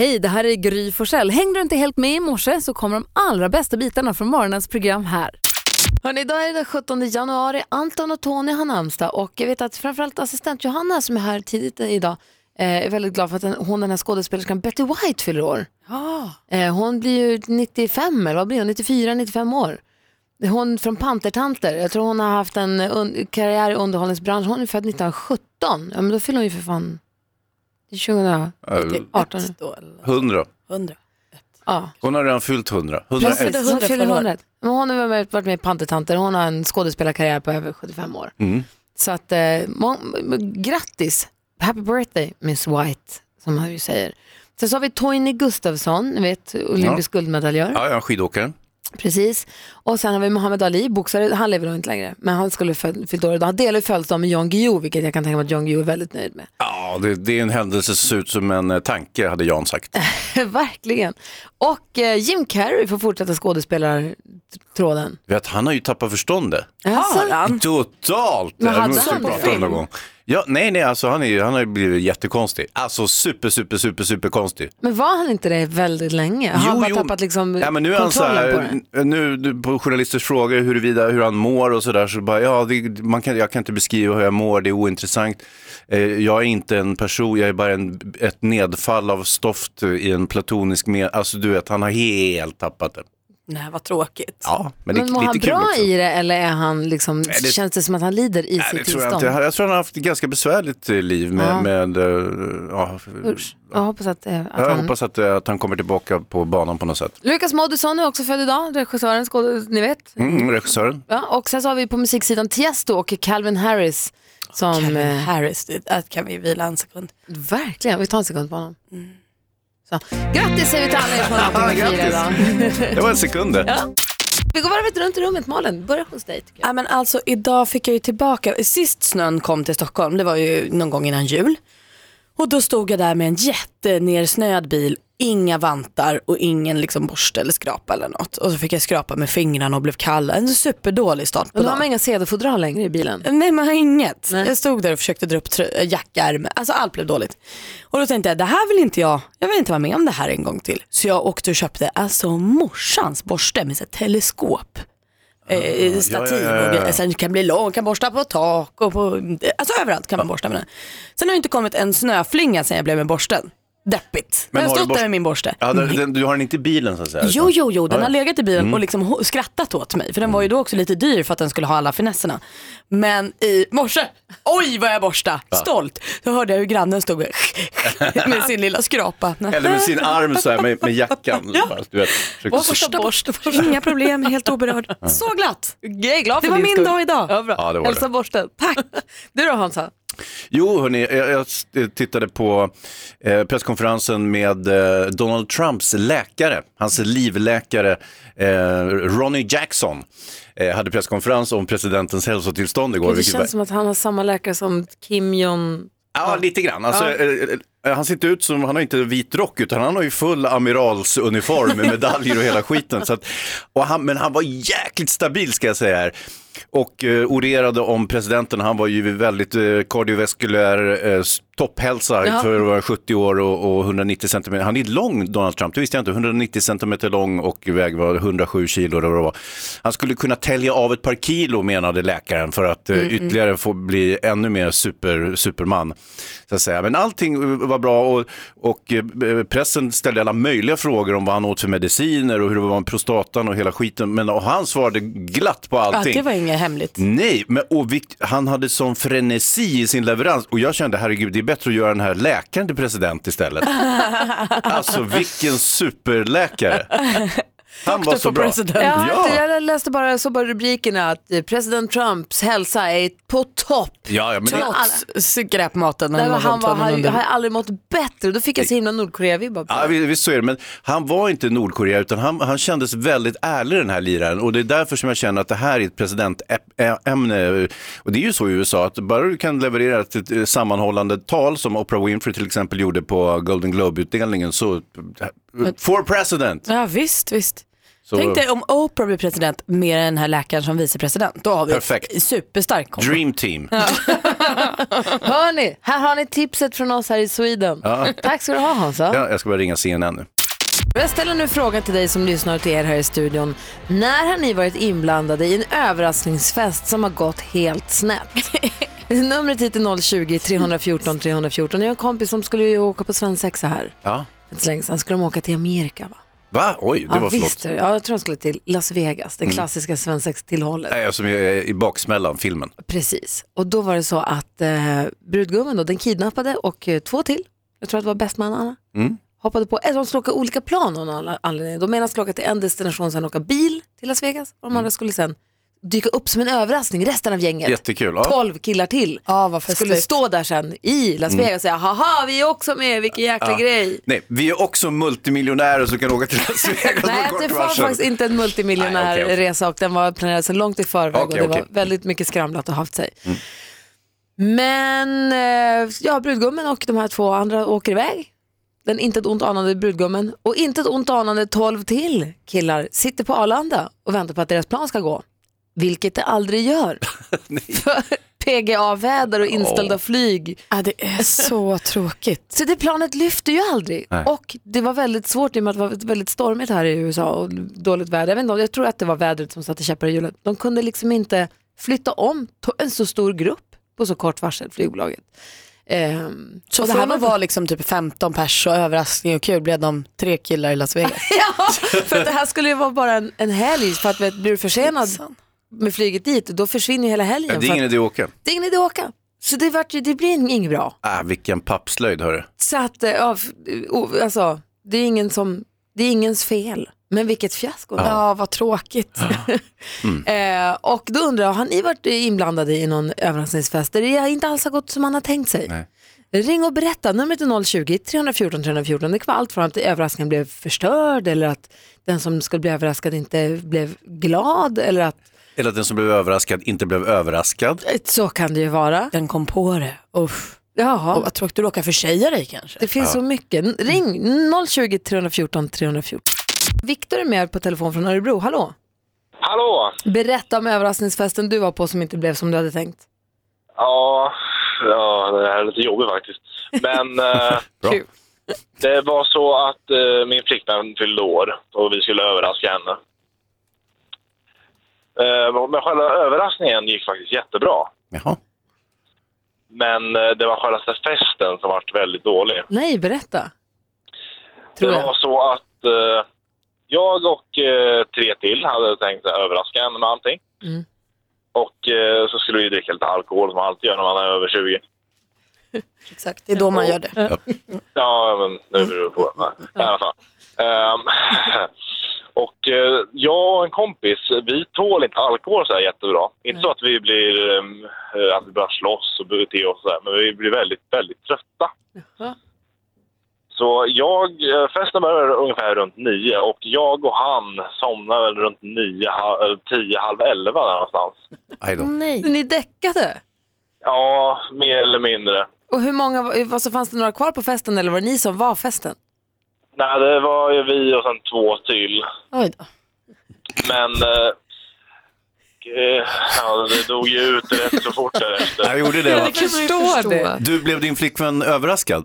Hej, det här är Gry Forssell. Hängde du inte helt med i morse så kommer de allra bästa bitarna från morgonens program här. Hörrni, idag är det den 17 januari. Anton och Tony har namnsdag och jag vet att framförallt assistent Johanna som är här tidigt idag eh, är väldigt glad för att hon, den här skådespelerskan Betty White fyller år. Eh, hon blir ju 95 eller vad blir hon? 94, 95 år. Hon från Pantertanter. Jag tror hon har haft en karriär i underhållningsbranschen. Hon är född 1917. Ja, men då fyller hon ju för fan 2018. Ett då, eller 100. 100. Ja. Hon har redan fyllt 100. Hon 101. fyller hundra 100 fyller förra 100. Men hon har varit varit med i Pantertanter. Hon har en skådespelarkarriär på över 75 år. Mm. Så att, eh, må, grattis, happy birthday Miss White, som han ju säger. Sen så har vi Toini Gustafsson, ni vet, olympisk guldmedaljör. Ja, ja, skidåkaren. Precis. Och sen har vi Muhammad Ali, boxare, han lever nog inte längre, men han skulle fyllt år idag. Han delar ju födelsedag med Jan Guillou, vilket jag kan tänka mig att Jan Guillou är väldigt nöjd med. Ja, det, det är en händelse som ser ut som en eh, tanke, hade Jan sagt. Verkligen. Och eh, Jim Carrey får fortsätta skådespelartråden. Vet, han har ju tappat förståndet. Alltså, Totalt! Men hade han på film? Ja, nej, nej, alltså han, är, han har ju blivit jättekonstig. Alltså super, super, super, super konstig. men var han inte det väldigt länge? Har han bara tappat liksom ja, men nu är han så kontrollen på det? här, nu på journalisters frågor huruvida hur han mår och sådär så bara, ja, det, man kan, jag kan inte beskriva hur jag mår, det är ointressant. Eh, jag är inte en person, jag är bara en, ett nedfall av stoft i en platonisk med, alltså du vet, han har helt tappat det. Nej, vad tråkigt. Ja, men, det Men är mår han bra också. i det eller är han liksom, det- känns det som att han lider i Nej, sitt tror jag, tillstånd? inte. jag tror han har haft ett ganska besvärligt eh, liv med, Ja. med eh, ja, Usch. Jag hoppas att, eh, att jag han... hoppas att, att han kommer tillbaka på banan på något sätt. Lukas Moodysson är också född idag, regissören, skåd... ni vet. Mm, regissören. Ja, och sen så har vi på musiksidan Tiesto och Calvin Harris som... Eh, Harris, det där kan vi vila en sekund. verkligen, vi tar en sekund på honom. Så. Grattis säger vi till alla er som har någonting att fira idag. Det var en sekund det. Vi går varvet runt i rummet, Malin. Börja hos dig tycker jag. Ja, men alltså, idag fick jag ju tillbaka, sist snön kom till Stockholm, det var ju någon gång innan jul. Och då stod jag där med en jättenersnöad bil, inga vantar och ingen liksom borste eller skrapa eller något. Och så fick jag skrapa med fingrarna och blev kall. En superdålig start på Men då har dagen. man inga cd-fodral längre i bilen. Nej man har inget. Nej. Jag stod där och försökte dra upp trö- jackärmen. Alltså allt blev dåligt. Och då tänkte jag, det här vill inte jag, jag vill inte vara med om det här en gång till. Så jag åkte och köpte alltså morsans borste med så teleskop. Eh, stativ ja, ja, ja. och. Sen kan bli lång, kan borsta på tak och på, alltså överallt kan man borsta med den. Sen har det inte kommit en snöflinga sen jag blev med borsten. Deppigt. Men jag har stått borst- där med min borste. Ja, den, den, du har den inte i bilen så att säga? Jo, jo, jo, den Ja. har legat i bilen Mm. och liksom skrattat åt mig. För den var ju då också lite dyr för att den skulle ha alla finesserna. Men i morse, oj vad jag borsta, stolt. Så hörde jag hur grannen stod med sin lilla skrapa. Eller med sin arm så här med, med jackan. Ja. Bara, du vet, Borsta, borsta, borsta. Inga problem, helt oberörd. Så glatt. Jag är glad Det var min dag idag. Ja, bra. Ja, det var Hälsa det. borsten. Tack. Du då Hansa? Jo, hörni, jag, jag s- tittade på eh, presskonferensen med eh, Donald Trumps läkare, hans livläkare eh, Ronnie Jackson. Eh, hade presskonferens om presidentens hälsotillstånd igår. Det vilket var- känns som att han har samma läkare som Kim Jong... Ja, lite grann. Alltså, Ja. eh, eh, han ser inte ut som, han har inte vit rock utan han har ju full amiralsuniform med medaljer och hela skiten. Så att, och han, men han var jäkligt stabil ska jag säga här. Och eh, orerade om presidenten, han var ju väldigt eh, kardiovaskulär eh, topphälsa Ja. för att vara 70 år och, och 190 centimeter. Han är lång, Donald Trump, det visste jag inte. 190 centimeter lång och väg var 107 kilo. eller vad. Han skulle kunna tälja av ett par kilo menade läkaren för att eh, ytterligare få bli ännu mer super, superman. Så att säga. Men allting eh, var bra och, och eh, pressen ställde alla möjliga frågor om vad han åt för mediciner och hur det var med prostatan och hela skiten. Men och han svarade glatt på Ja, allting. var inget hemligt. Nej, men och vikt, han hade sån frenesi i sin leverans och jag kände herregud det är bättre att göra den här läkaren till president istället. alltså vilken superläkare. Han var så bra. president. Ja, Ja. Jag läste bara, så bara rubrikerna att eh, president Trumps hälsa är på topp. Ja, ja, men det, Trots skräpmaten. Där var han var, han han, har aldrig mått bättre. Då fick jag så himla Nordkorea-vibbar på Ja, det. vi- visst så är det, men han var inte Nordkorea utan han, han kändes väldigt ärlig den här liraren och det är därför som jag känner att det här är ett presidentämne. Och det är ju så i USA att bara du kan leverera ett, ett sammanhållande tal som Oprah Winfrey till exempel gjorde på Golden Globe-utdelningen så, for president. Ja visst, visst. Så, Tänk dig om Oprah blir president med den här läkaren som vicepresident. Då har vi Perfekt. ett superstark kombo. Dream team. Hörni, här har ni tipset från oss här i Sweden. Ja. Tack ska du ha Hansa. Ja, jag ska bara ringa CNN nu. Jag ställer nu frågan till dig som lyssnar och till er här i studion. När har ni varit inblandade i en överraskningsfest som har gått helt snett? Numret hit är 020-314 314. Jag har en kompis som skulle ju åka på svensexa här. Ja. Sedan skulle de åka till Amerika va? Va? Oj, det ja, var visst, flott. ja, jag tror de skulle till Las Vegas, det klassiska svensexa-tillhållet. Nej, som är i baksmällan, filmen. Precis, och då var det så att eh, brudgummen då, den kidnappade och eh, två till, jag tror att det var bästman Anna, Mm. hoppade på, eller de skulle åka olika plan av någon anledning. De ena skulle åka till en destination, sen åka bil till Las Vegas och de andra skulle sen dyka upp som en överraskning, resten av gänget. Jättekul. Ja. 12 killar till. Ja, vad Skulle stå där sen i Las Vegas och säga, haha vi är också med, vilken jäkla grej. Nej, vi är också multimiljonärer som kan åka till Las Vegas Nej, det var varsel. faktiskt inte en Nej, okej, multimiljonärresa och den var planerad sedan långt i förväg Okej, och det var väldigt mycket skramlat och haft sig. Men eh, ja, brudgummen och de här två andra åker iväg. Den inte ett ont anande brudgummen och inte ett ont anande 12 till killar sitter på Arlanda och väntar på att deras plan ska gå. Vilket det aldrig gör. För PGA-väder och inställda flyg. Ja, det är så tråkigt. Så det planet lyfte ju aldrig. Nej. Och det var väldigt svårt i och med att det var väldigt stormigt här i USA och dåligt väder. Jag, vet inte, jag tror att det var vädret som satte käppar i hjulet. De kunde liksom inte flytta om en så stor grupp på så kort varsel, flygbolaget. Ehm, Så och det här att vara liksom typ 15 pers och överraskning och kul blev de tre killar i Las Vegas. Ja, för att det här skulle ju vara bara en, en helg för att vet, blir du försenad med flyget dit då försvinner ju hela helgen. Ja, det är ingen idé att åka. det är ingen idé att åka. Så det, vart, ju- det blir inget bra. Ah, vilken pappslöjd hörru. Så att, eh, ja, alltså, det är, ingen som, det är ingens fel. Men vilket fiasko. Ja, vad tråkigt. Eh, och då undrar jag, har ni varit inblandade i någon överraskningsfest där det inte alls har gått som man har tänkt sig? Nej. Ring och berätta, numret är 020-314 314. Det kan vara allt från att överraskningen blev förstörd eller att den som skulle bli överraskad inte blev glad eller att Eller att den som blev överraskad inte blev överraskad. så kan det ju vara. Den kom på det. Uff. Jaha. Och vad tråkigt du råkar försäga dig kanske. Det finns så mycket. Ring 020 314 314. Viktor är med på telefon från Örebro. Hallå! Hallå! Berätta om överraskningsfesten du var på som inte blev som du hade tänkt. Ja, ja det här är lite jobbigt faktiskt. Men eh, det var så att eh, min flickvän fyllde år och vi skulle överraska henne. Eh, men själva överraskningen gick faktiskt jättebra. Jaha. Men eh, det var själva festen som var väldigt dålig. Nej, berätta. Tror det jag. var så att eh, jag och eh, tre till hade tänkt att överraska henne med allting. Mm. Och eh, så skulle vi dricka lite alkohol som man alltid gör när man är över 20. Exakt, det är då man gör det. Ja, men nu beror det på. Nej, I alla fall. Ehm, och eh, jag och en kompis, vi tål inte alkohol så här jättebra. Inte så att vi blir, ehm, eh, att vi börjar slåss och bete oss så här, men vi blir väldigt, väldigt trötta. Jaha. Så jag, eh, festen började ungefär runt nio och jag och han somnade väl runt nio, ha- eller tio, halv elva där någonstans. Nej. Ni däckade? Ja, mer eller mindre. Och hur många, var- alltså, fanns det några kvar på festen eller var det ni som var festen? Nej, det var ju vi och sen två till. Oj då. Men eh, eh, ja, det dog ju ut rätt så fort därefter. Jag gjorde det va? Jag förstår det. Du, blev din flickvän överraskad?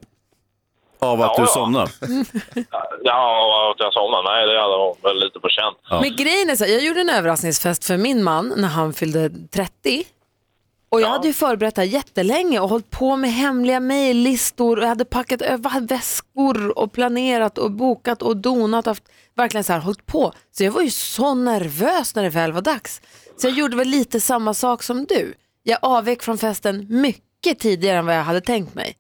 Av att Ja, du ja. somnade? Ja, att jag somnade? Nej, det hade hon väl lite på känn. Ja. Men grejen är så här, jag gjorde en överraskningsfest för min man när han fyllde 30. Och jag Ja. hade ju förberett det här jättelänge och hållit på med hemliga mejllistor och jag hade packat över väskor och planerat och bokat och donat. Haft, verkligen så här hållit på. Så jag var ju så nervös när det väl var dags. Så jag gjorde väl lite samma sak som du. Jag avvek från festen mycket tidigare än vad jag hade tänkt mig.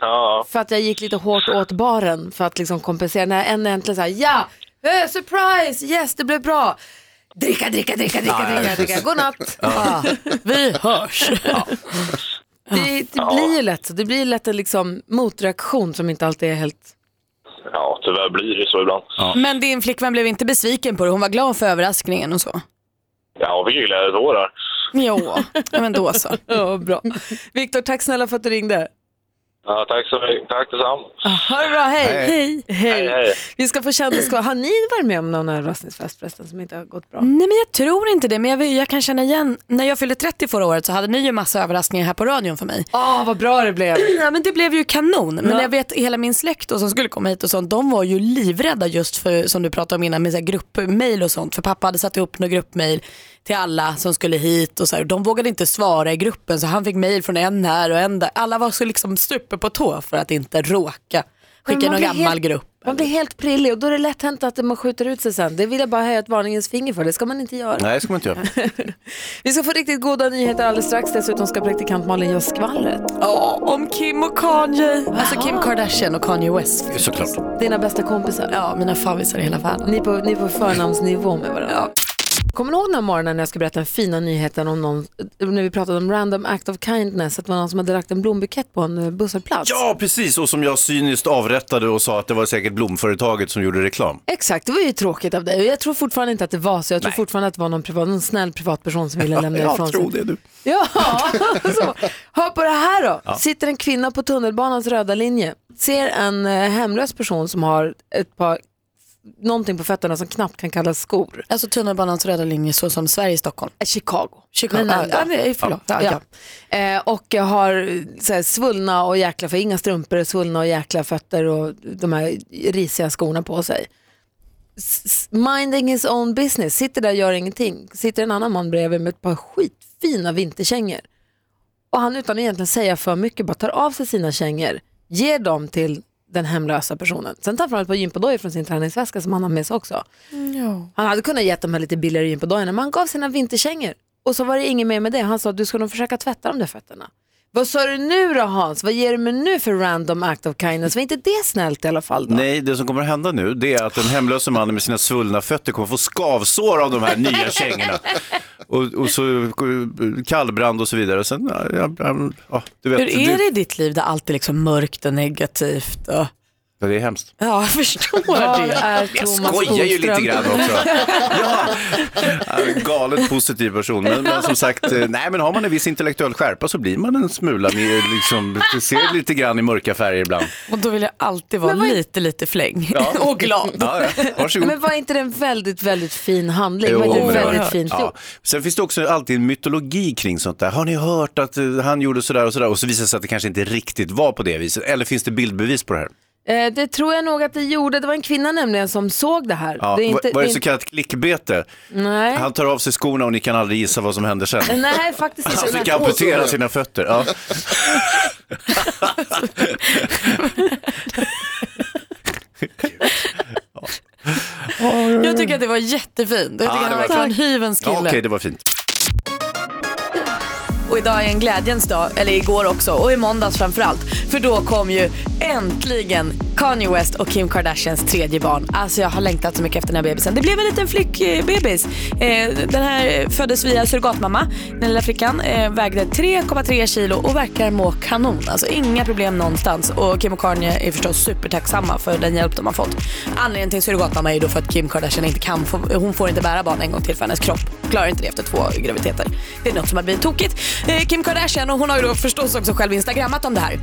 Ja, För att jag gick lite hårt åt baren för att liksom kompensera. När jag en äntligen såhär, ja, eh, surprise, yes det blev bra. Dricka, dricka, dricka, dricka, Ja, dricka, dricka, godnatt. Ja. Vi hörs. Det, det blir ju lätt så, det blir lätt en liksom motreaktion som inte alltid är helt... ja, tyvärr blir det så ibland. Men din flickvän blev inte besviken på det, hon var glad för överraskningen och så. Ja, hon fick ju glädjetårar. Jo, ja, men då så. Ja, bra. Viktor, tack snälla för att du ringde. Ja, tack så mycket. Tack detsamma. Ha det bra, hej. Hej. Hej, hej. Vi ska få kändisskap. Har ni varit med om någon överraskningsfest förresten som inte har gått bra? Nej men jag tror inte det, men jag, jag kan känna igen, när jag fyllde 30 förra året så hade ni ju massa överraskningar här på radion för mig. Åh, vad bra det blev. Ja men det blev ju kanon, men Ja. jag vet hela min släkt och som skulle komma hit och sånt, de var ju livrädda just för, som du pratade om innan, med gruppmail och sånt. För pappa hade satt ihop några gruppmail till alla som skulle hit och så här. De vågade inte svara i gruppen så han fick mail från en här och en där. Alla var så liksom stupe på tå för att inte råka skicka någon gammal helt- grupp. Man blir helt prillig och då är det lätt hänt att man skjuter ut sig sen. Det vill jag bara höja ett varningens finger för. Det ska man inte göra. Nej, det ska man inte göra. Vi ska få riktigt goda nyheter alldeles strax. Dessutom ska praktikant Malin oss skvallret. Ja, om Kim och Kanye. Alltså Kim Kardashian och Kanye West. Såklart. Dina bästa kompisar. Ja, mina favvisar i hela världen. Ni är på, ni är på förnamnsnivå med varandra. Kommer ni ihåg den här morgonen när jag ska berätta den fina nyheten om någon, när vi pratade om random act of kindness, att det var någon som hade lagt en blombukett på en eh, busshållplats? Ja, precis. Och som jag cyniskt avrättade och sa att det var säkert blomföretaget som gjorde reklam. Exakt, det var ju tråkigt av dig. Jag tror fortfarande inte att det var så. Jag tror fortfarande att det var någon, privat, någon snäll privatperson som ville lämna ifrån jag tror sig. det du. Ja, så. Hör på det här då. Sitter en kvinna på tunnelbanans röda linje, ser en eh, hemlös person som har ett par, någonting på fötterna som knappt kan kallas skor. Alltså tunnelbanans röda linje så som Sverige i Stockholm. Eh, Chicago. Chicago. Ja, ja, nej, förlåt. Ja, ja. Ja. Eh, och har eh, så här, svullna och jäkla, för inga strumpor, svullna och jäkla fötter och de här risiga skorna på sig. S- Minding his own business, sitter där och gör ingenting. Sitter en annan man bredvid med ett par skitfina vinterkängor. Och han utan att egentligen säga för mycket bara tar av sig sina kängor, ger dem till den hemlösa personen. Sen tar han ett par gympadojor från sin träningsväska som han har med sig också. Han hade kunnat ge dem här lite billigare gympadagarna men han gav sina vinterkängor. Och så var det inget mer med det. Han sa att du ska nog försöka tvätta de där fötterna. Vad sa du nu då Hans? Vad ger du mig nu för random act of kindness? Var inte det snällt i alla fall då? Nej, det som kommer att hända nu det är att den hemlösa mannen med sina svullna fötter kommer få skavsår av de här nya kängorna. Och, och så kallbrand och så vidare. Och sen, ja, ja, ja, du vet, Hur är det i ditt liv där allt är liksom mörkt och negativt? Och... det är hemskt. Ja, jag förstår Vad det. är Jag skojar ju lite grann också. Ja, galet positiv person. Men, men som sagt, eh, nej men har man en viss intellektuell skärpa så blir man en smula, mer, liksom, ser lite grann i mörka färger ibland. Och då vill jag alltid vara är- lite, lite fläng Ja. och glad. Ja, ja. Varsågod. Men var inte det en väldigt, väldigt fin handling? Jo, var det var väldigt fint Ja. Sen finns det också alltid en mytologi kring sånt där. Har ni hört att eh, han gjorde sådär och sådär och så visar det sig att det kanske inte riktigt var på det viset. Eller finns det bildbevis på det här? Eh, det tror jag nog att det gjorde. Det var en kvinna nämligen som såg det här. Ja, det är inte, var det så kallat klickbete? Nej. Han tar av sig skorna och ni kan aldrig gissa vad som händer sen. Nej, faktiskt Han inte. fick Nej. amputera sina fötter. Ja. Jag tycker att det var jättefint. Jag tycker Ja, att det han var en hyvens Ja, kille. Okej, det var fint. Och idag är en glädjens dag, eller igår också och i måndags framförallt. För då kom ju äntligen Kanye West och Kim Kardashians tredje barn. Alltså jag har längtat så mycket efter den här bebisen. Det blev en liten flickbebis. Eh, den här föddes via surrogatmamma. Den lilla flickan eh, vägde 3,3 kilo och verkar må kanon. Alltså inga problem någonstans. Och Kim och Kanye är förstås supertacksamma för den hjälp de har fått. Anledningen till surrogatmamma är ju då för att Kim Kardashian inte kan få, hon får inte bära barn en gång till för hennes kropp klarar inte det efter två graviditeter. Det är något som har blivit tokigt. Eh, Kim Kardashian och hon har ju då förstås också själv instagrammat om det här.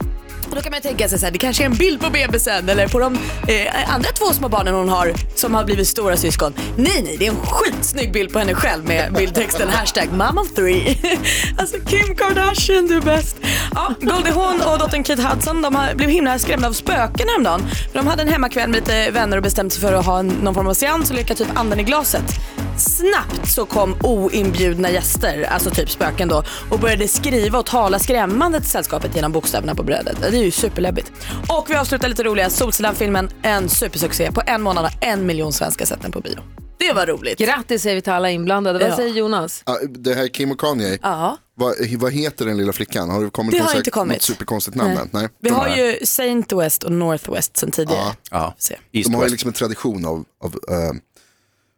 Och då kan man ju tänka sig så här, det kanske är en bild på bebisen eller på de eh, andra två små barnen hon har som har blivit stora syskon. Nej, nej, det är en skitsnygg bild på henne själv med bildtexten hashtag mom of three. alltså Kim Kardashian, du är bäst. Ja, Goldie Hawn och dottern Kate Hudson de har himla skrämda av spöken häromdagen. De hade en hemmakväll med lite vänner och bestämt sig för att ha en, någon form av seans och leka typ anden i glaset. Snabbt så kom oinbjudna gäster, alltså typ spöken då, och började skriva och tala skrämmande till sällskapet genom bokstäverna på brödet. Det är ju superläbbigt. Och vi avslutar lite roliga. Solsidan-filmen, en supersuccé. På en månad har en miljon svenskar sett den på bio. Det var roligt. Grattis säger vi till alla inblandade. Vad Ja. säger Jonas? Ja, det här Kim och Kanye, Ja. vad, vad heter den lilla flickan? Har det kommit Det har här- inte kommit. något superkonstigt namn än? Nej. Vi de, har ju Saint West och North West sen tidigare. Ja. Ja. De har ju liksom en tradition av, av eh,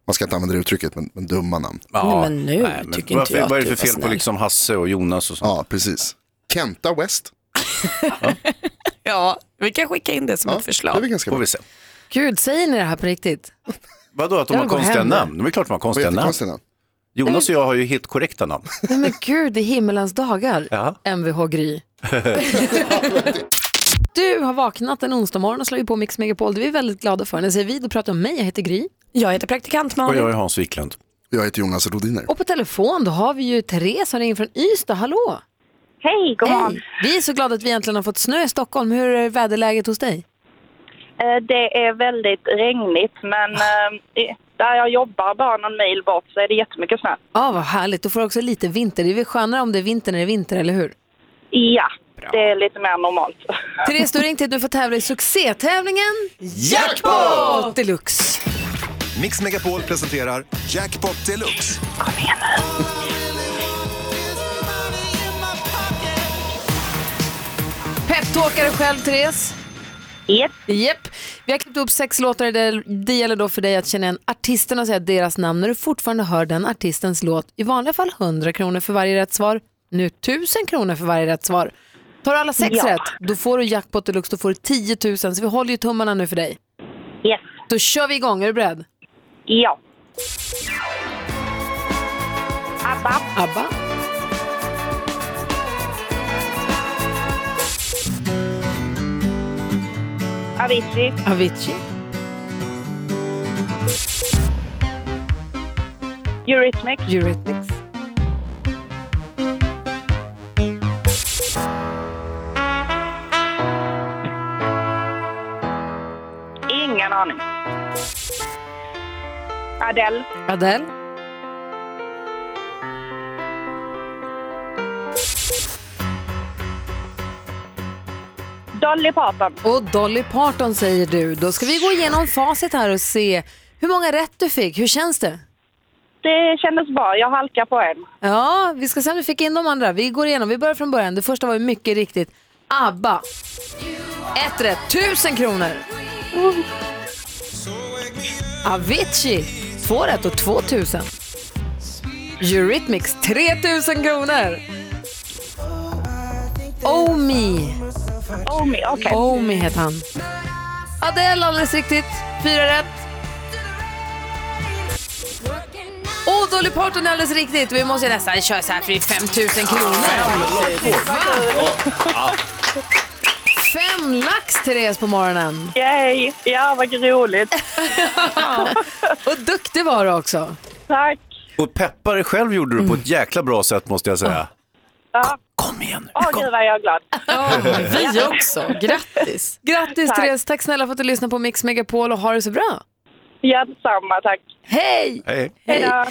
man ska inte använda det uttrycket, men, men dumma namn. Ja, Nej, men nu tycker inte varför, jag Vad är det du för fel på liksom Hasse och Jonas och sånt? Ja, precis. Kenta West, Ja, vi kan skicka in det som ja, ett det är förslag. ganska Får bra. vi se. Gud, säger ni det här på riktigt? Vadå att de Jag har går konstiga hem nu. namn? De är klart de har konstiga namn. Jonas och jag har ju helt korrekta namn. Nej men gud, i himmelens dagar. Ja. Mvh Gry. du har vaknat en onsdag morgon och slagit på Mix Megapol. Det är vi väldigt glada för. När säger vi, då pratar om mig. Jag heter Gry. Jag heter praktikant Och Malin. jag är Hans Wiklund. Jag heter Jonas Rodiner. Och på telefon då har vi ju Therese som ringer från Ystad. Hallå! Hej, god morgon. Hej! Vi är så glada att vi äntligen har fått snö i Stockholm. Hur är väderläget hos dig? Eh, Det är väldigt regnigt, men eh, i- där jag jobbar bara någon mil bort så är det jättemycket snö. Ja, vad härligt. Du får också lite vinter. Det är väl skönare om det är vinter när det är vinter, eller hur? Ja, det är lite mer normalt. Therese, du har ringt hit nu för att tävla i succétävlingen Jackpot Deluxe. Mix Megapol presenterar Jackpot Deluxe. Peptalkare själv, Therese. Yep. Japp. Vi har klippt upp sex låtar. Det, det gäller då för dig att känna igen artisterna och säga deras namn när du fortfarande hör den artistens låt. I vanliga fall 100 kronor för varje rätt svar. Nu 1000 kronor för varje rätt svar. Tar du alla sex Ja. rätt, då får du jackpot deluxe, då får du 10 000. Så vi håller ju tummarna nu för dig. Yes. Då kör vi igång, är du beredd? Ja. ABBA, ABBA, Avicii, Avicii, Eurythmics, Eurythmics, ingen aning. Adele, Adele, Dolly Parton, och Dolly Parton säger du. Då ska vi gå igenom facit här och se hur många rätt du fick. Hur känns det? det kändes bra. Jag halkar på en. Ja, vi ska se om vi fick in de andra. Vi går igenom, vi börjar från början. Det första var ju mycket riktigt ABBA. Ett rätt, tusen kronor. Avicii, två rätt och två tusen. Eurythmics, 3000 kronor. Omi, Omi, okej. Omi heter han. Adele, alldeles riktigt, fyra rätt. Och Dolly Parton är alldeles riktigt. Vi måste ju nästan köra så här för det är 5000 kronor. Va? Fem lax, Therese, på morgonen. Yay! Ja, vad roligt. Och duktig var du också. Tack. Och peppa dig själv gjorde du på ett jäkla bra sätt måste jag säga. Ja. Kom igen nu. Åh, gud vad jag är glad. Vi också, grattis. Grattis Tack. Therese, tack snälla för att du lyssnade på Mix Megapol och ha det så bra. Ja, detsamma. Tack. Hej! Hej. Hej då.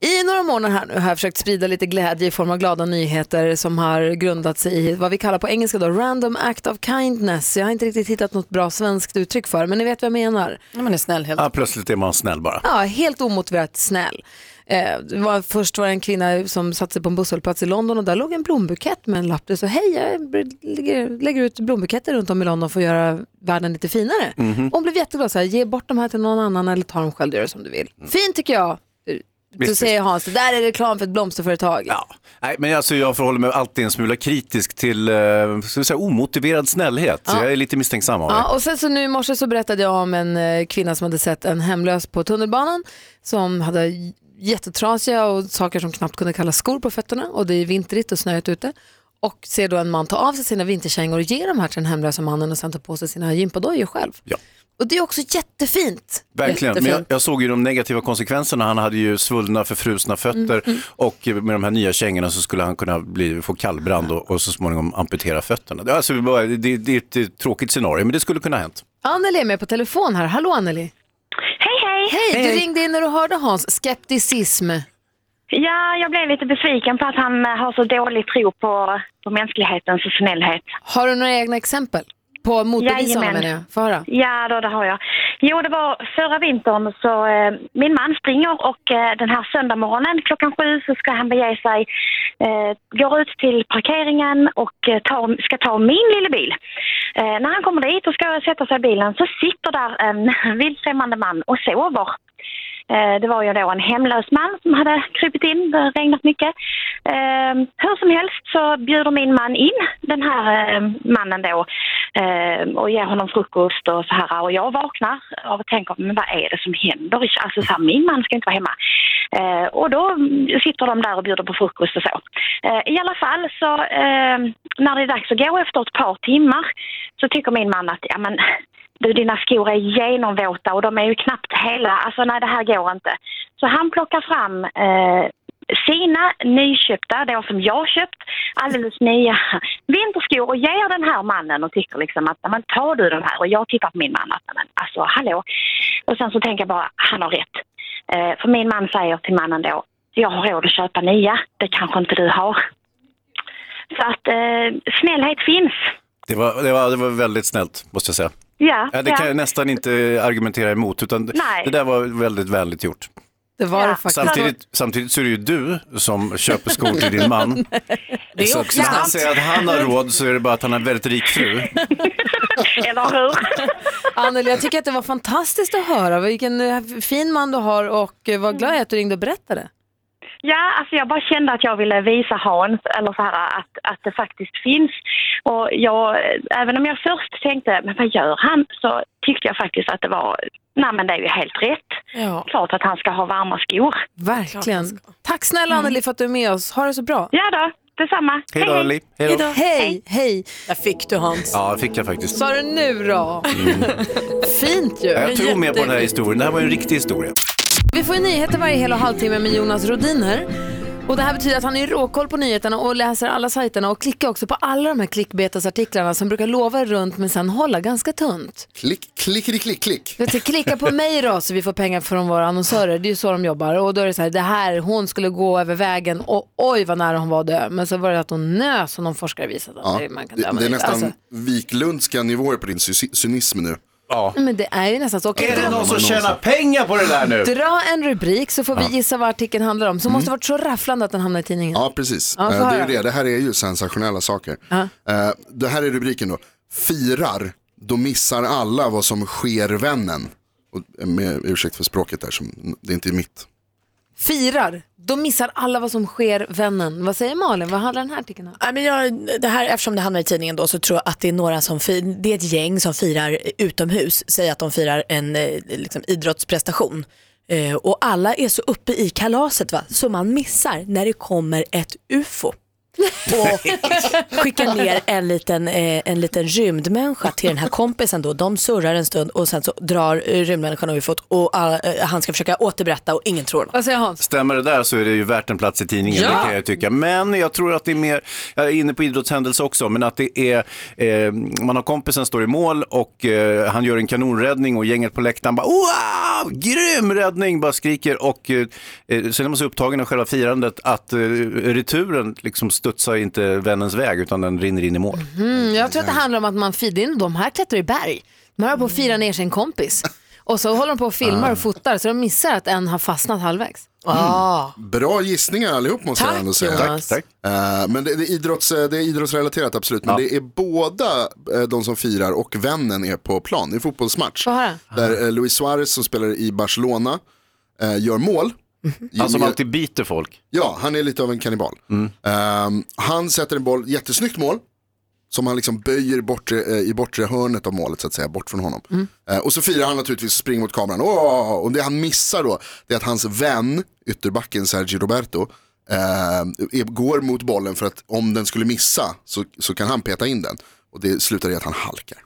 I några månader här nu har jag försökt sprida lite glädje i form av glada nyheter som har grundat sig i vad vi kallar på engelska då random act of kindness. Jag har inte riktigt hittat något bra svenskt uttryck för men ni vet vad jag menar. Ja, man är snäll helt Ja, plötsligt är man snäll bara. Ja, helt omotiverat snäll. Eh, det var, först var det en kvinna som satte sig på en busshållplats i London och där låg en blombukett med en lapp där så hej jag lägger, lägger ut blombuketter runt om i London för att göra världen lite finare. Hon blev jätteglad, så här, ge bort de här till någon annan eller ta dem själv, gör det som du vill. Fint tycker jag. Så Visst, säger Hans, det där är reklam för ett blomsterföretag. Ja. Nej, men alltså jag förhåller mig alltid en smula kritisk till eh, ska vi säga, omotiverad snällhet. Jag är lite misstänksam av det. Ja, och sen så nu i morse så berättade jag om en eh, kvinna som hade sett en hemlös på tunnelbanan som hade jättetrasiga och saker som knappt kunde kallas skor på fötterna och det är vintrigt och snöigt ute. Och ser då en man ta av sig sina vinterkängor och ge dem här till den hemlösa mannen och sen ta på sig sina gympadojor själv. Ja. Och det är också jättefint. Verkligen, men jag, Jättefint. jag såg ju de negativa konsekvenserna. Han hade ju svullna, förfrusna fötter Mm, och med de här nya kängorna så skulle han kunna bli, få kallbrand och, och så småningom amputera fötterna. Det, alltså, bara- det, det är ett tråkigt scenario, men det skulle kunna ha hänt. Anneli är med på telefon här. Hallå Anneli. Hej, hej. Hej, du ringde in när du hörde Hans skepticism. Ja, jag blev lite besviken på att han eh, har så dålig tro på, på mänsklighetens snällhet. Har du några egna exempel? På motbevisa honom Jajamän. menar jag. Få höra. Ja, då, det har jag. Jo, det var förra vintern så eh, min man springer och eh, den här söndagmorgonen klockan sju så ska han bege sig, eh, går ut till parkeringen och eh, tar, ska ta min lilla bil. Eh, när han kommer dit och ska sätta sig i bilen så sitter där en vildfrämmande man och sover. Eh, det var ju då en hemlös man som hade krypit in, det hade regnat mycket. Ehm, hur som helst så bjuder min man in den här ehm, mannen då ehm, och ger honom frukost och så här. Och jag vaknar och tänker, men vad är det som händer? Alltså så här, min man ska inte vara hemma. Och då sitter de där och bjuder på frukost och så. I alla fall så när det är dags att gå efter ett par timmar så tycker min man att ja, men, du, dina skor är genomvåta och de är ju knappt hela. Alltså nej, det här går inte. Så han plockar fram eh, sina nyköpta, då som jag köpt, alldeles nya vinterskor och ger den här mannen och tycker liksom att men tar du den här? Och jag tittar på min man att men alltså hallå. Och sen så tänker jag bara, han har rätt. Eh, för min man säger till mannen då, jag har råd att köpa nya, det kanske inte du har. Så att eh, snällhet finns. Det var, det, var, det var väldigt snällt, måste jag säga. Ja, Ja, det ja. kan jag nästan inte argumentera emot, utan Nej. det där var väldigt vänligt gjort. Det var Ja. det faktiskt. Samtidigt, samtidigt så är det ju du som köper skor till din man. Det är så också att när han säger att han har råd så är det bara att han har en väldigt rik fru. Eller hur? Anneli, jag tycker att det var fantastiskt att höra. Vilken eh, fin man du har och eh, vad glad jag är att du ringde och berättade. Ja, alltså jag bara kände att jag ville visa Hans, eller så här, att, att det faktiskt finns. Och jag, även om jag först tänkte, men vad gör han? Så tyckte jag faktiskt att det var, nej men det är ju helt rätt. Ja. Klart att han ska ha varma skor. Verkligen. Tack snälla Anneli för att du är med oss. Ha det så bra. Ja då, detsamma. Hej då, Li. Hej då. Hej, hej. Där fick du Hans. Ja, det fick jag faktiskt. Sa du nu då? Fint ju. Ja, Jag tror mer på den här historien. Det här var en riktig historia. Vi får ju nyheter varje hel och halvtimme med Jonas Rodiner. Och det här betyder att han är råkoll på nyheterna och läser alla sajterna och klickar också på alla de här klickbetesartiklarna som brukar lova runt men sen hålla ganska tunt. Klick, klick, klick. Vet du, klicka på mig då så vi får pengar från våra annonsörer. Det är ju så de jobbar. Och då är det så här, det här, hon skulle gå över vägen och oj vad nära hon var att dö. Men så var det att hon nös som någon forskare visade. Ja, Det- man kan det, det är nästan Alltså, Wiklundska nivåer på din cy- cynism nu. Ja. men det är ju nästan så. Okej, Är det dra- någon som tjänar pengar på det där nu? Dra en rubrik så får vi gissa vad artikeln handlar om. Så måste det varit så rafflande att den hamnar i tidningen. Ja, precis. Ja, Eh, det är höra. ju det. Det här är ju sensationella saker. Ja. Eh, Det här är rubriken då. Firar, då missar alla vad som sker vännen. Och med ursäkt för språket där, som, det är inte mitt. Firar, då missar alla vad som sker vännen. Vad säger Malin? Vad handlar den här artikeln om? Men jag, det här, eftersom det handlar i tidningen då så tror jag att det är några som det är ett gäng som firar utomhus, säg att de firar en eh, liksom, idrottsprestation. Eh, och alla är så uppe i kalaset va? så man missar när det kommer ett ufo. Och skickar ner en liten, eh, en liten rymdmänniska till den här kompisen då. De surrar en stund och sen så drar eh, rymdmänniskan och ufot och alla, eh, han ska försöka återberätta och ingen tror honom. Vad säger Hans? Stämmer det där så är det ju värt en plats i tidningen, Ja. det kan jag tycka. Men jag tror att det är mer, jag är inne på idrottshändelse också, men att det är, eh, man har kompisen står i mål och eh, han gör en kanonräddning och gänget på läktaren bara wow, grym räddning, bara skriker och eh, eh, sen är man så upptagen av själva firandet att eh, returen liksom studsar inte vännens väg utan den rinner in i mål. Mm, jag tror att det handlar om att man firar in, de här klättrar i berg. De här håller på att fira ner sin kompis. Och så håller de på och filmar och fotar så de missar att en har fastnat halvvägs. Ah. Bra gissningar allihop måste jag Tack, ändå säga. Jonas. Tack. Eh, men det, det, är idrotts, det är idrottsrelaterat absolut. Men Ja. det är båda eh, de som firar och vännen är på plan. Det är en fotbollsmatch. Där eh, Luis Suarez som spelar i Barcelona eh, gör mål. Han som Med- alltid biter folk. Ja, han är lite av en kannibal. Ehm, han sätter en boll, jättesnyggt mål. Som han liksom böjer bortre, eh, i bortre hörnet av målet så att säga, bort från honom. Eh, och så firar han naturligtvis och springer mot kameran. Åh! Och det han missar då, det är att hans vän, ytterbacken Sergio Roberto, är, går mot bollen för att om den skulle missa så, så kan han peta in den. Och det slutar i att han halkar.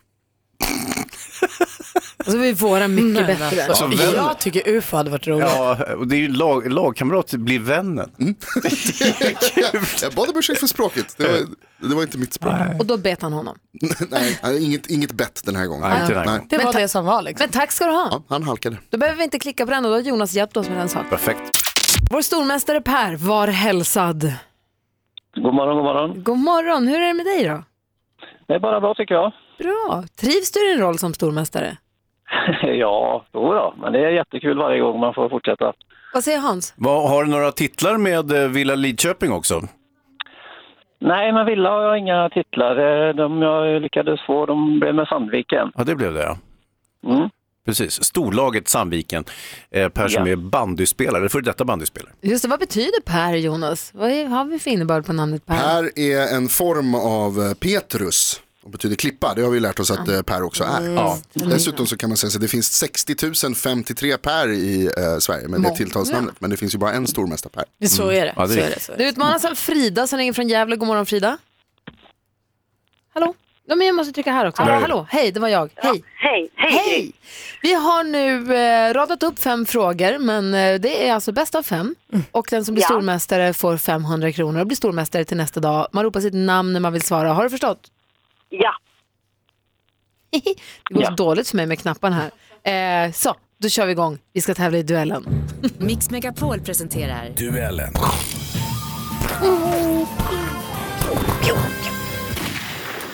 Och så är våra mycket bättre. Alltså, vän- Jag tycker ufo hade varit roligt. Ja, och det är ju lag, lagkamrat blir vännen. jag bad om ursäkt för språket, det var, det var inte mitt språk. Och då bet han honom. Nej, inget, inget bett den här gången. Nej, inte den här gången. Det var det som var liksom. Men tack ska du ha. Ja, han halkade. Då behöver vi inte klicka på den och då har Jonas hjälpt oss med den saken. Perfekt. Vår stormästare Per, var hälsad. God morgon, god morgon. God morgon, hur är det med dig då? Det är bara bra tycker jag. Bra. Trivs du i din roll som stormästare? ja, jo då, men det är jättekul varje gång man får fortsätta. Vad säger Hans? Vad, har du några titlar med eh, Villa Lidköping också? Nej, men Villa har jag inga titlar. Eh, De jag lyckades få, de blev med Sandviken. Ja, det blev det ja. Mm. Precis, storlaget Sandviken. Eh, per som Ja. är bandyspelare, för detta bandyspelare. Just det, vad betyder Per Jonas? Vad är, har vi för innebörd på namnet Per? Per är en form av eh, Petrus. Och betyder klippa. Det har vi lärt oss att eh, Per också är. Ja. Dessutom så kan man säga att det finns 60 053 Per i eh, Sverige med det tilltalsnamnet. Men det finns ju bara en stormästare Per. Så är det. Ja, det är så är det, så är det. Du utmanas av Frida som ringer från Gävle. God morgon Frida. Hallå? Ja, men jag måste trycka här också. Där. Hallå, hej, det var jag. Hej. Hej, hej. Hej! Vi har nu eh, radat upp fem frågor, men eh, det är alltså bäst av fem. Och den som blir Ja. stormästare får 500 kronor och blir stormästare till nästa dag. Man ropar sitt namn när man vill svara. Har du förstått? Ja. Det går så Ja. dåligt för mig med knapparna här. Eh, så, då kör vi igång. Vi ska tävla i duellen. Mix Megapol presenterar Duellen.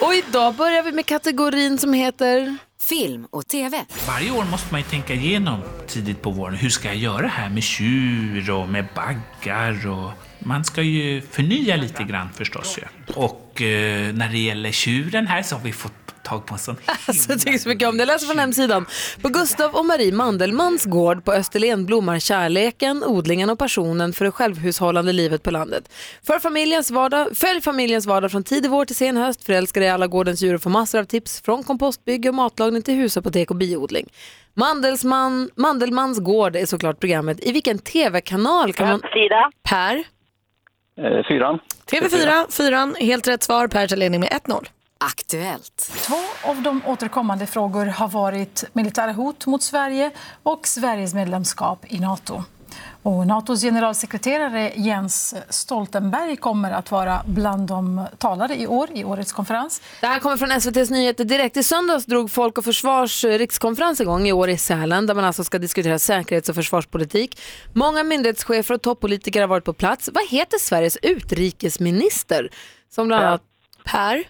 Och idag börjar vi med kategorin som heter... film och TV. Varje år måste man ju tänka igenom tidigt på våren. Hur ska jag göra här med tjur och med baggar och man ska ju förnya lite grann förstås ju. Och eh, när det gäller tjuren här så har vi fått tag på en sån Alltså, jag tycker så mycket om det. Jag läser från hemsidan. På Gustav och Marie Mandelmans gård på Österlen blommar kärleken, odlingen och passionen för det självhushållande livet på landet. För familjens vardag, följ familjens vardag från tidig vår till sen höst. Förälska dig i alla gårdens djur och få massor av tips från kompostbygge och matlagning till husapotek och biodling. Mandelsman, Mandelmans gård är såklart programmet. I vilken tv-kanal kan man... Frida. Per, fyran. TV4, fyran, helt rätt svar. Per tar ledning med 1-0. Aktuellt. Två av de återkommande frågor har varit militära hot mot Sverige och Sveriges medlemskap i Nato. Och Natos generalsekreterare Jens Stoltenberg kommer att vara bland de talare i år i årets konferens. Det här kommer från SVTs Nyheter direkt. I söndags drog Folk och Försvars eh, rikskonferens igång i år i Sälen där man alltså ska diskutera säkerhets och försvarspolitik. Många myndighetschefer och toppolitiker har varit på plats. Vad heter Sveriges utrikesminister? Som bland annat... Per,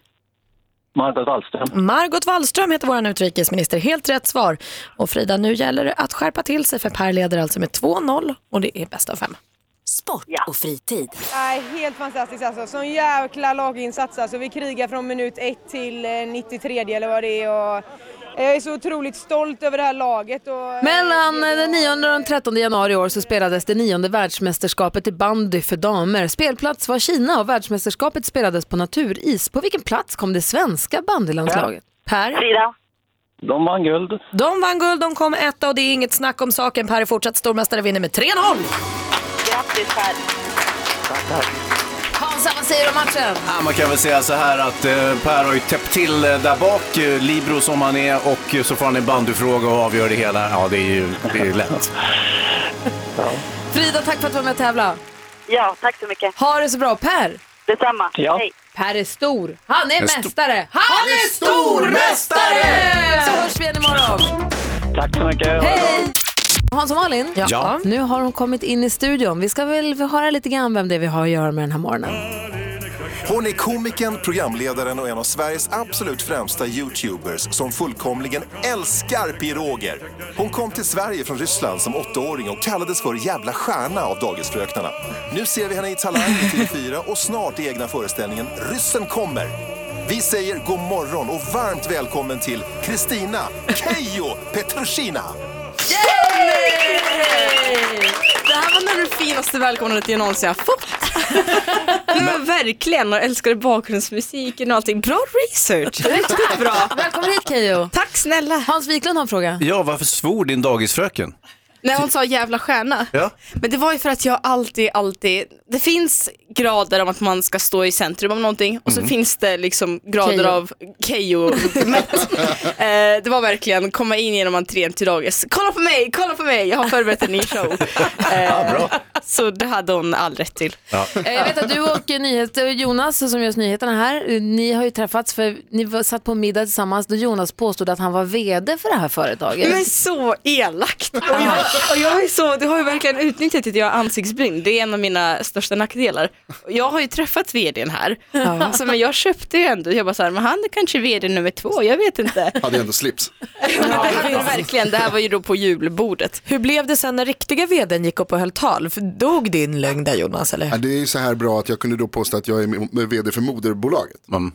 Margot Wallström. Margot Wallström heter vår utrikesminister. Helt rätt svar. Och Frida, nu gäller det att skärpa till sig för Per leder alltså med 2-0 och det är bäst av fem. Sport och fritid. Nej, helt fantastiskt alltså. Sån jäkla laginsats alltså. Vi krigar från minut 1 till eh, 93 eller vad det är. Och jag är så otroligt stolt över det här laget. Och, Mellan eh, den 9 och den 13 januari i år så spelades det nionde världsmästerskapet i bandy för damer. Spelplats var Kina och världsmästerskapet spelades på naturis. På vilken plats kom det svenska bandylandslaget? Per, Frida. De vann guld. de vann guld, de kom etta och det är inget snack om saken. Per är fortsatt stormästare, vinner med 3-0. Grattis Per. Hansa, vad säger du om matchen? Ja, man kan väl säga så här att eh, Per har ju täppt till eh, där bak, eh, Libro som han är, och eh, så får han en bandyfråga och avgör det hela. Ja, det är ju det är lätt. Frida, tack för att du var med och tävla. Ja, tack så mycket. Ha det så bra. Per, Detsamma. Ja. Hej. Per är stor. Han är En sto- mästare. Han är stormästare! Så hörs vi igen imorgon. Tack så mycket. Hej! Hans och Malin, Ja. nu har hon kommit in i studion. Vi ska väl höra lite grann vem det är vi har att göra med den här morgonen. Hon är komikern, programledaren och en av Sveriges absolut främsta YouTubers som fullkomligen älskar piroger. Hon kom till Sverige från Ryssland som åttaåring och kallades för jävla stjärna av dagisfröknarna. Nu ser vi henne i Talang i TV4 och snart i egna föreställningen Ryssen kommer. Vi säger god morgon och varmt välkommen till Kristina Keijo Petrushina. Det här var nog det finaste välkomnandet jag någonsin har fått. Men verkligen, och älskade bakgrundsmusiken och allting. Bra research, riktigt bra. Välkommen hit Keyyo. Tack snälla. Hans Wiklund har en fråga. Ja, varför svor din dagisfröken? När hon sa jävla stjärna. Ja. Men det var ju för att jag alltid, alltid, det finns grader om att man ska stå i centrum av någonting och så finns det liksom grader Keyyo. av kejo eh, Det var verkligen komma in genom entrén till dagis. Kolla på mig, kolla på mig, jag har förberett en ny show. Eh, Så det hade hon all rätt till. Eh, Jag vet att du och nyheter, Jonas som gör nyheterna här, eh, ni har ju träffats för ni var, satt på middag tillsammans då Jonas påstod att han var vd för det här företaget. Men så elakt! Och jag, och jag är så, du har ju verkligen utnyttjat att jag har ansiktsbryn, det är en av mina största nackdelar. Jag har ju träffat vdn här, så, men jag köpte ju ändå, jag bara så här, men han är kanske vd nummer två, jag vet inte. Hade ändå slips. Var verkligen, det här var ju då på julbordet. Hur blev det sen när riktiga vdn gick upp och höll tal? För dog din lögn där Jonas eller? Ja, det är ju så här bra att jag kunde då påstå att jag är med- vd för moderbolaget. Mm.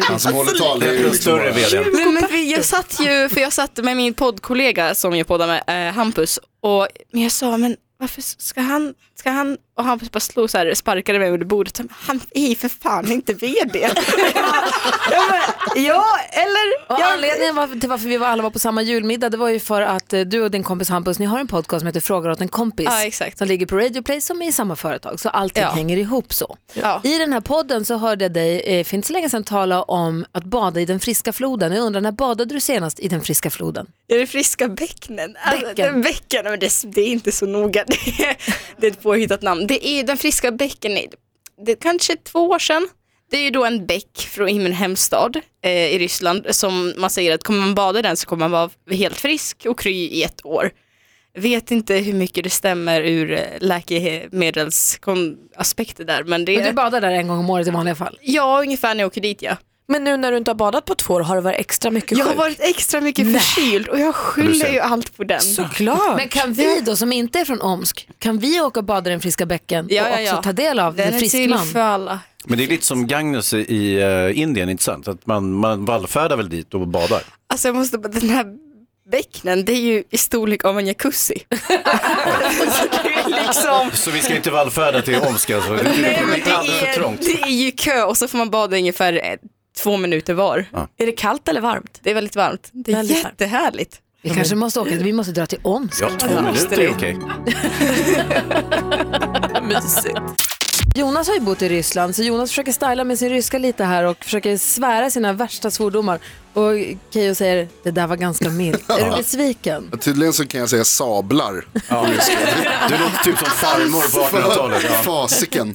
Han som håller tal. Det är ju liksom större vdn. Men, men vi- jag satt ju, för jag satt med min poddkollega som jag poddar med, eh, Hampus, och men jag sa, men varför ska han, ska han, och han bara slog så här, sparkade mig under bordet. Han är för fan inte vd. jag bara, ja, eller? Och jag, anledningen var, till varför vi var alla var på samma julmiddag det var ju för att eh, du och din kompis Hampus ni har en podcast som heter Frågar åt en kompis Ja, exakt. som ligger på Radio Play som är i samma företag så allting Ja. hänger ihop så. Ja. I den här podden så hörde jag dig eh, för inte så länge sedan tala om att bada i den friska floden. Jag undrar när badade du senast i den friska floden? Är det friska bäcknen? Alltså, Bäcken. den bäcken, men det, det är inte så noga. Det är, det är ett påhittat namn. Det är den friska bäcken, det är kanske två år sedan. Det är ju då en bäck från min hemstad eh, i Ryssland som man säger att kommer man bada i den så kommer man vara helt frisk och kry i ett år. Vet inte hur mycket det stämmer ur eh, läkemedelsaspekter där men det Men du badar där en gång om året i vanliga fall? ja, ungefär när jag åker dit ja. Men nu när du inte har badat på två år har du varit extra mycket Jag har sjuk? varit extra mycket förkyld och jag skyller ju allt på den. Såklart. Men kan vi då som inte är från Omsk, kan vi åka och bada i den friska bäcken Ja, och ja, också ja. ta del av Den det friskland? för alla. Men det är lite som Gagnus i eh, Indien, inte sant? Att man, man vallfärdar väl dit och badar. Alltså jag måste bara, den här bäcknen, det är ju i storlek av en jacuzzi. Så det liksom, Så vi ska inte vallfärda till Omsk alltså? Det nej, för det, är, trångt. det är ju kö och så får man bada ungefär eh, två minuter var. Är det kallt eller varmt? Det är väldigt varmt. Det är Väldigt varmt. jättehärligt. Vi kanske måste åka, vi måste dra till Omsk. Ja, två minuter är okej. Mysigt. Jonas har ju bott i Ryssland så Jonas försöker styla med sin ryska lite här och försöker svära sina värsta svordomar. Och Keyyo säger det där var ganska milt. Är du besviken? Tydligen så kan jag säga sablar. Ja. Du låter typ som farmor på 1800-talet. Ja. Fasiken.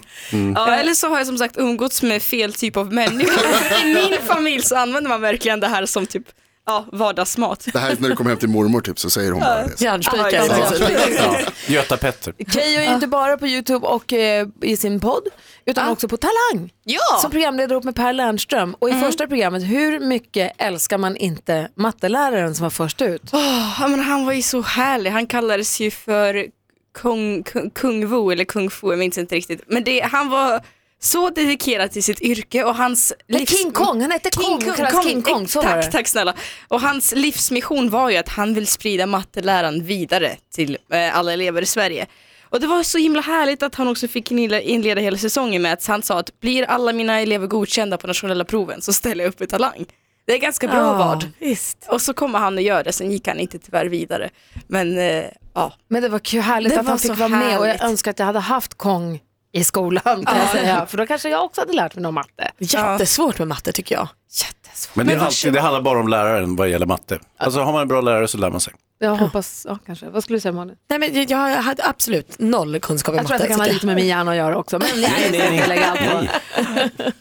Ja, eller så har jag som sagt umgåtts med fel typ av människor. I min familj så använder man verkligen det här som typ ja, vardagsmat. Det här är när du kommer hem till mormor typ så säger hon bara det. Järnspikar. Ja, Ja. Göta Petter. Keyyo är ju inte bara på YouTube och eh, i sin podd utan också på Talang. Ja! Som programledare ihop med Per Lernström. Och i första programmet, hur mycket älskar man inte matteläraren som var först ut? Åh, ja, men han var ju så härlig. Han kallades ju för kung, kung, kung Wu eller kung fu, jag minns inte riktigt. Men det, han var så dedikerad till sitt yrke och hans Nej, King Kong, han hette Kong, han kallas King Kong, så tack, tack snälla. Och hans livsmission var ju att han vill sprida matteläran vidare till eh, alla elever i Sverige. Och det var så himla härligt att han också fick inleda, hela säsongen med att han sa att blir alla mina elever godkända på nationella proven så ställer jag upp i Talang. Det är ganska bra Ja, vad. Visst. Och så kommer han att göra det, sen gick han inte tyvärr vidare. Men eh, ja, Men det var kul, härligt Det att han fick vara med och jag härligt. önskar att jag hade haft Kong i skolan kan jag säga. För då kanske jag också hade lärt mig någon matte. Jättesvårt med matte tycker jag. jättesvårt. Men det, är alltid, det handlar bara om läraren vad gäller matte. Alltså har man en bra lärare så lär man sig. Jag hoppas, ja kanske. Vad skulle du säga Malin? Nej, men jag- hade absolut noll kunskap i Jag tror matte. att det kan ha lite med min hjärna att göra också. Men jag Nej, nej, nej.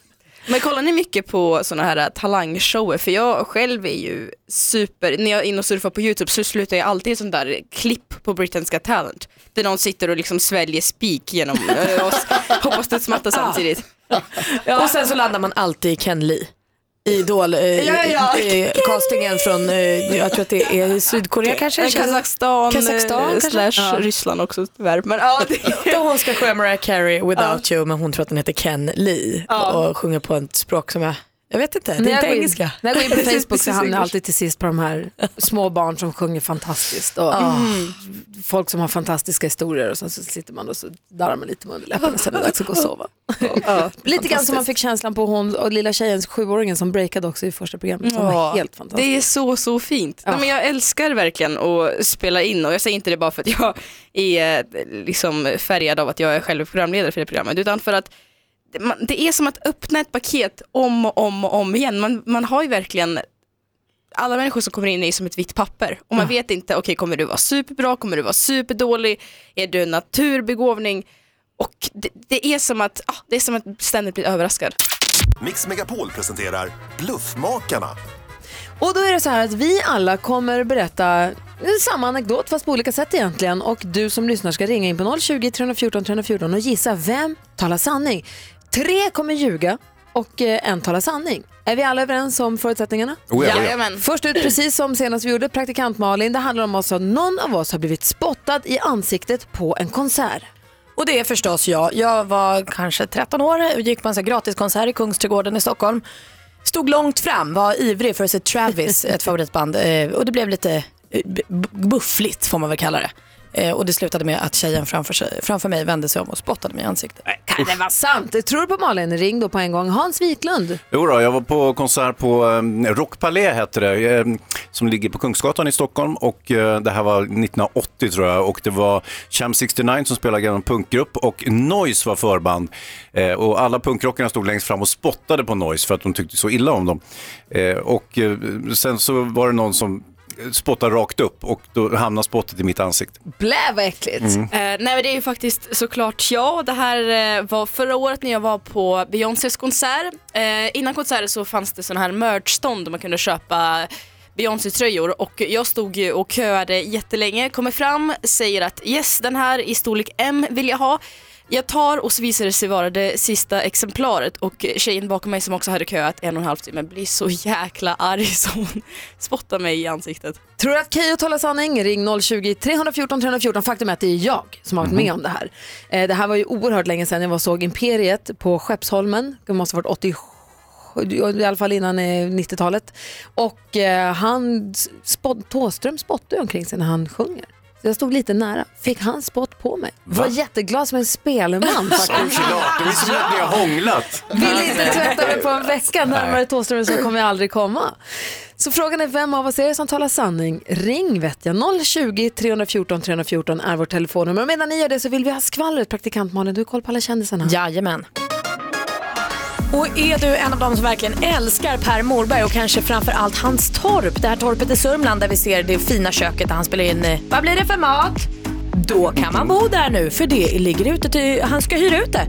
Men kollar ni mycket på sådana här äh, talangshower? För jag själv är ju super, när jag är inne och surfar på YouTube så slutar jag alltid i sånt där klipp på Britain's Got Talent. Där någon sitter och liksom sväljer spik genom äh, oss, hoppas hoppar studsmatta samtidigt. Och sen så landar man alltid i Ken Lee. Idol, eh, Ja, ja. eh, castingen från, eh, jag tror att det är Sydkorea kanske? Eh, Kazakstan, Kazakstan eh, kanske? slash Ja. Ryssland också tyvärr. Men, ja, det, Då hon ska sjunga Mariah Carey Without You men hon tror att den heter Ken Lee och sjunger på ett språk som jag, jag vet inte, det är inte engelska. när jag går in på Facebook så hamnar jag alltid till sist på de här små barn som sjunger fantastiskt. Och Folk som har fantastiska historier och sen så sitter man och så darrar man lite med underläppen och sen är det dags att gå och sova. lite grann som man fick känslan på hon och lilla tjejen, sjuåringen som breakade också i första programmet. Som var Ja, helt fantastiskt. Det är så, så fint. Nej, men jag älskar verkligen att spela in och jag säger inte det bara för att jag är eh, liksom färgad av att jag är själv programledare för det programmet, utan för att det- man- det är som att öppna ett paket om och om och om igen. Man, man har ju verkligen alla människor som kommer in är som ett vitt papper och man vet inte, okej kommer du vara superbra, kommer du vara superdålig, är du en naturbegåvning? Och det, det, är som att, ah, det är som att ständigt bli överraskad. Mix Megapol presenterar Bluffmakarna. Och då är det så här att vi alla kommer berätta samma anekdot fast på olika sätt egentligen och du som lyssnar ska ringa in på 020 314 314 och gissa vem talar sanning. Tre kommer ljuga och eh, en talar sanning. Är vi alla överens om förutsättningarna? Oh ja, oh ja. Först ut, precis som senast vi gjorde, praktikant Malin. Det handlar om oss att någon av oss har blivit spottad i ansiktet på en konsert. Och det är förstås jag. Jag var kanske 13 år och gick på en sån gratiskonsert i Kungsträdgården i Stockholm. Stod långt fram, var ivrig för att se Travis, ett favoritband. eh, Och det blev lite eh, buffligt får man väl kalla det. Eh, och det slutade med att tjejen framför, sig, framför mig vände sig om och spottade mig i ansiktet. Kan det vara sant? Tror du på Malin? Ring då på en gång. Hans Wiklund. Jo då, jag var på konsert på um, Rockpalais hette det, um, som ligger på Kungsgatan i Stockholm och uh, det här var 1980 tror jag och det var Cham 69 som spelade en punkgrupp och Noise var förband uh, och alla punkrockarna stod längst fram och spottade på Noise för att de tyckte så illa om dem. Uh, och uh, sen så var det någon som spottade rakt upp och då hamnade spottet i mitt ansikte. Blä vad äckligt. Mm. Eh, nej men det är ju faktiskt såklart jag. Det här eh, var förra året när jag var på Beyoncés konsert. Eh, innan konserten så fanns det sådana här merch-stånd där man kunde köpa Beyoncé-tröjor och jag stod ju och köade jättelänge, kommer fram, säger att yes den här i storlek M vill jag ha. Jag tar och så visar det sig vara det sista exemplaret och tjejen bakom mig som också hade köat en och en halv timme blir så jäkla arg så hon spottar mig i ansiktet. Tror du att Keyyo talar sanning? Ring 020-314 314. Faktum är att det är jag som har varit med om det här. Eh, Det här var ju oerhört länge sedan jag var såg Imperiet på Skeppsholmen. Det måste ha varit 87 i alla fall innan eh, 90-talet. Och eh, han, spott, Thåström spottar ju omkring sig när han sjunger. Jag stod lite nära. Fick han spott på mig? Var jätteglad som en spelman faktiskt. Såklart, det är som att ni har hånglat. Vill inte tvätta mig på en vecka. Närmare Thåström så kommer jag aldrig komma. Så frågan är vem av oss är det som talar sanning? Ring vet jag. 020 314 314 är vårt telefonnummer. Och medan ni gör det så vill vi ha skvallret. Praktikant Malin, du har koll på alla kändisarna. Jajamän. Och är du en av dem som verkligen älskar Per Morberg och kanske framför allt hans torp, det här torpet i Sörmland där vi ser det fina köket där han spelar in eh, Vad blir det för mat? Då kan man bo där nu för det ligger ute till, han ska hyra ut det.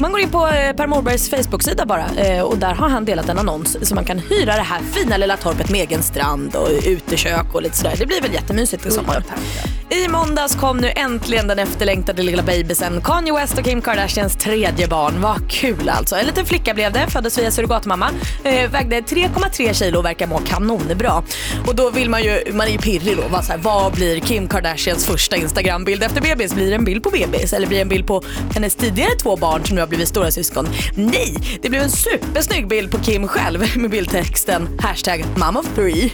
Man går in på eh, Per Morbergs Facebook-sida bara eh, och där har han delat en annons så man kan hyra det här fina lilla torpet med egen strand och utekök och lite sådär. Det blir väl jättemysigt i sommar. I måndags kom nu äntligen den efterlängtade lilla babysen Kanye West och Kim Kardashians tredje barn. Vad kul alltså. En liten flicka blev det, föddes via surrogatmamma. Eh, vägde 3,3 kilo och verkar må kanonbra. Och då vill man ju, man är ju pirrig då, var så här, vad blir Kim Kardashians första Bild efter bebis? Blir det en bild på bebis eller blir det en bild på hennes tidigare två barn som nu har blivit stora syskon? Nej, det blev en supersnygg bild på Kim själv med bildtexten hashtag mom of three.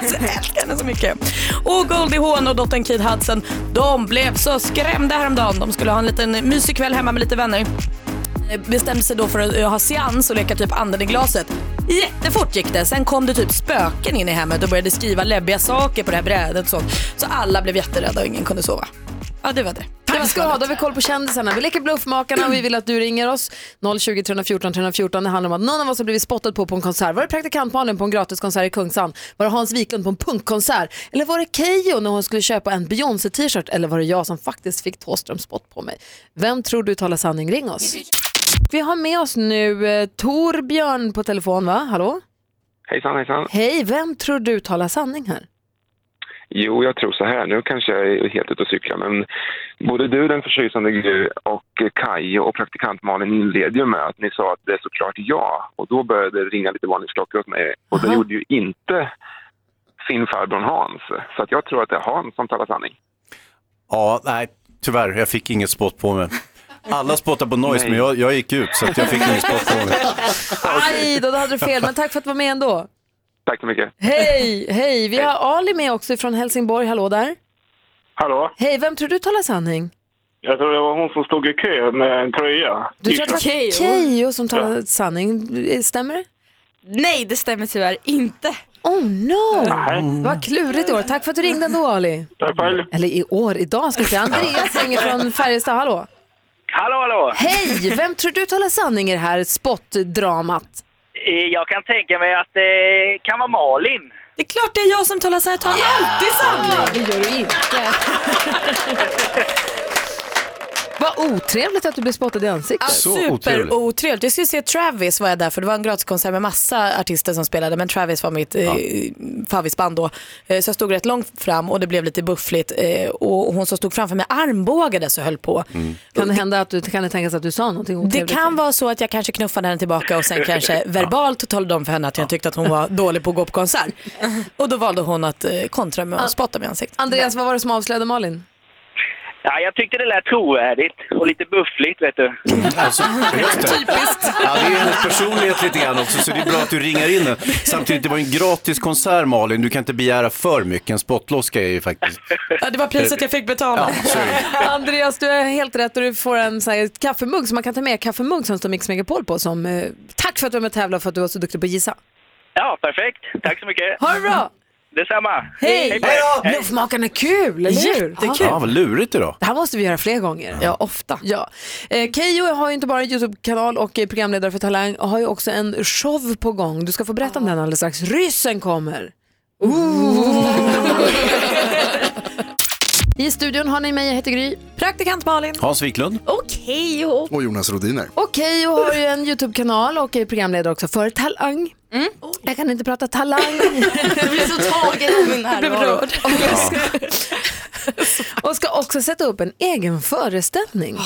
alltså, jag älskar henne så mycket. Och Goldie Hawn och dottern Kate Hudson, de blev så skrämda häromdagen. De skulle ha en liten mysig kväll hemma med lite vänner bestämde sig då för att eh, ha seans och leka typ anden i glaset. Jättefort gick det. Sen kom det typ spöken in i hemmet och började skriva läbbiga saker på det här brädet och sånt. Så alla blev jätterädda och ingen kunde sova. Ja, det var det. Tack ska du ha. Då har vi koll på kändisarna. Vi leker Bluffmakarna och vi vill att du ringer oss. 020 314 314. Det handlar om att någon av oss har blivit spottad på på en konsert. Var det praktikant Malin på en gratiskonsert i Kungsan? Var det Hans Wiklund på en punkkonsert? Eller var det Keyyo när hon skulle köpa en Beyoncé t-shirt? Eller var det jag som faktiskt fick Thåström spott på mig? Vem tror du talar sanning? Ring oss. Vi har med oss nu eh, Torbjörn på telefon, va? Hallå? Hejsan, hejsan. Hej, vem tror du talar sanning här? Jo, jag tror så här. Nu kanske jag är helt ute och cyklar, men både du, den förtjusande Gry, och Kaj och praktikant Malin inledde ju med att ni sa att det är såklart ja. Och då började det ringa lite varningsklockor åt mig. Och det gjorde ju inte sin farbror Hans. Så att jag tror att det är Hans som talar sanning. Ja, nej, tyvärr, jag fick inget spott på mig. Alla spottar på noise, Nej. men jag, jag gick ut så att jag fick inget spott på mig. Aj då, då hade du fel. Men tack för att du var med ändå. Tack så mycket. Hej, hej. Vi har Ali med också från Helsingborg. Hallå där. Hallå? Hej, vem tror du talar sanning? Jag tror det var hon som stod i kö med en tröja. Du tror att det var Keyyo som talar sanning. Stämmer det? Nej, det stämmer tyvärr inte. Oh no! Vad klurigt i år. Tack för att du ringde ändå Ali. Tack själv. Eller i år, idag ska vi se. Andreas ringer från Färjestad. Hallå. Hallå, hallå! Hej! Vem tror du talar sanning i det här spottdramat? Eh, Jag kan tänka mig att det kan vara Malin. Det är klart det är jag som talar sanning. Jag talar alltid sanning. Det gör du inte. Vad otrevligt att du blev spottad i ansiktet. Superotrevligt. Jag skulle se Travis var jag där för det var en gratiskonsert med massa artister som spelade men Travis var mitt eh, favoritband då. Eh, så jag stod rätt långt fram och det blev lite buffligt eh, och hon som stod framför mig armbågades och höll på. Kan det hända att du, kan det tänkas att du sa någonting Det otrevligt? kan vara så att jag kanske knuffade henne tillbaka och sen kanske verbalt talade om för henne att jag tyckte att hon var dålig på att gå på konsert. Och då valde hon att eh, kontra med att spotta mig i ansiktet. Andreas, vad var det som avslöjade Malin? Ja, jag tyckte det lät trovärdigt och lite buffligt, vet du. Alltså, just det. Typiskt. Ja, det är hennes personlighet lite grann också, så det är bra att du ringar in den. Samtidigt, det var en gratis konsert Malin, du kan inte begära för mycket. En spottloska är ju faktiskt... Ja, det var priset jag fick betala. Ja. Andreas, du är helt rätt och du får en så här, kaffemugg som man kan ta med, kaffemugg som står Mix Megapol på. Som, eh, tack för att du var med och tävlade och för att du var så duktig på att gissa. Ja, perfekt. Tack så mycket. Ha det bra! Detsamma. Hej! Hej. Bluffmakarna är kul, eller hur? Jättekul. Ja, vad lurigt idag. Det här måste vi göra fler gånger. Ja, ofta. Ja. Eh, Keyyo har ju inte bara en YouTube-kanal och är programledare för Talang och har ju också en show på gång. Du ska få berätta om den alldeles strax. Ryssen kommer. I studion har ni mig, jag heter Gry. Praktikant Malin. Hans Wiklund. Okej, Och Jonas Rodiner. Och Keyyo har ju en YouTube-kanal och är programledare också för Talang. Jag kan inte prata talang. Jag blir så tagen av min närvaro. och ska också sätta upp en egen föreställning.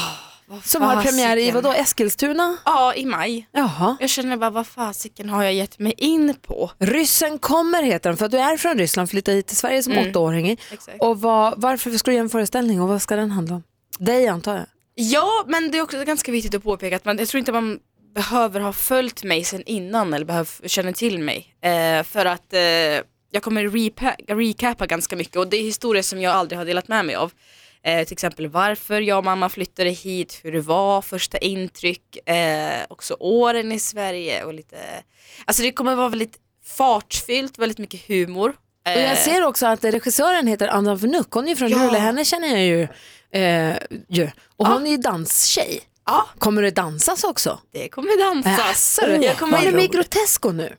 Som har premiär i vadå, Eskilstuna? Ja, i maj. Jaha. Jag känner bara, vad fasiken har jag gett mig in på? Ryssen kommer heter den för att du är från Ryssland, flyttade hit till Sverige som Mm. åttaåring. Exakt. Och vad, varför ska du göra en föreställning och vad ska den handla om? Dig antar jag. Ja, men det är också ganska viktigt att påpeka att man, jag tror inte man behöver ha följt mig sedan innan eller behöver känna till mig. Eh, för att eh, jag kommer repa- recapa ganska mycket och det är historier som jag aldrig har delat med mig av. Eh, till exempel varför jag och mamma flyttade hit, hur det var, första intryck, eh, också åren i Sverige och lite, alltså det kommer vara väldigt fartfyllt, väldigt mycket humor. Och jag Eh, ser också att regissören heter Anna Vnuk, hon är ju från Ja. Luleå, henne känner jag ju. Eh, ju. Och hon är ju danstjej. Ja. Kommer det dansas också? Det kommer dansas. Du. Jag kommer Hon är med i. Grotesco nu.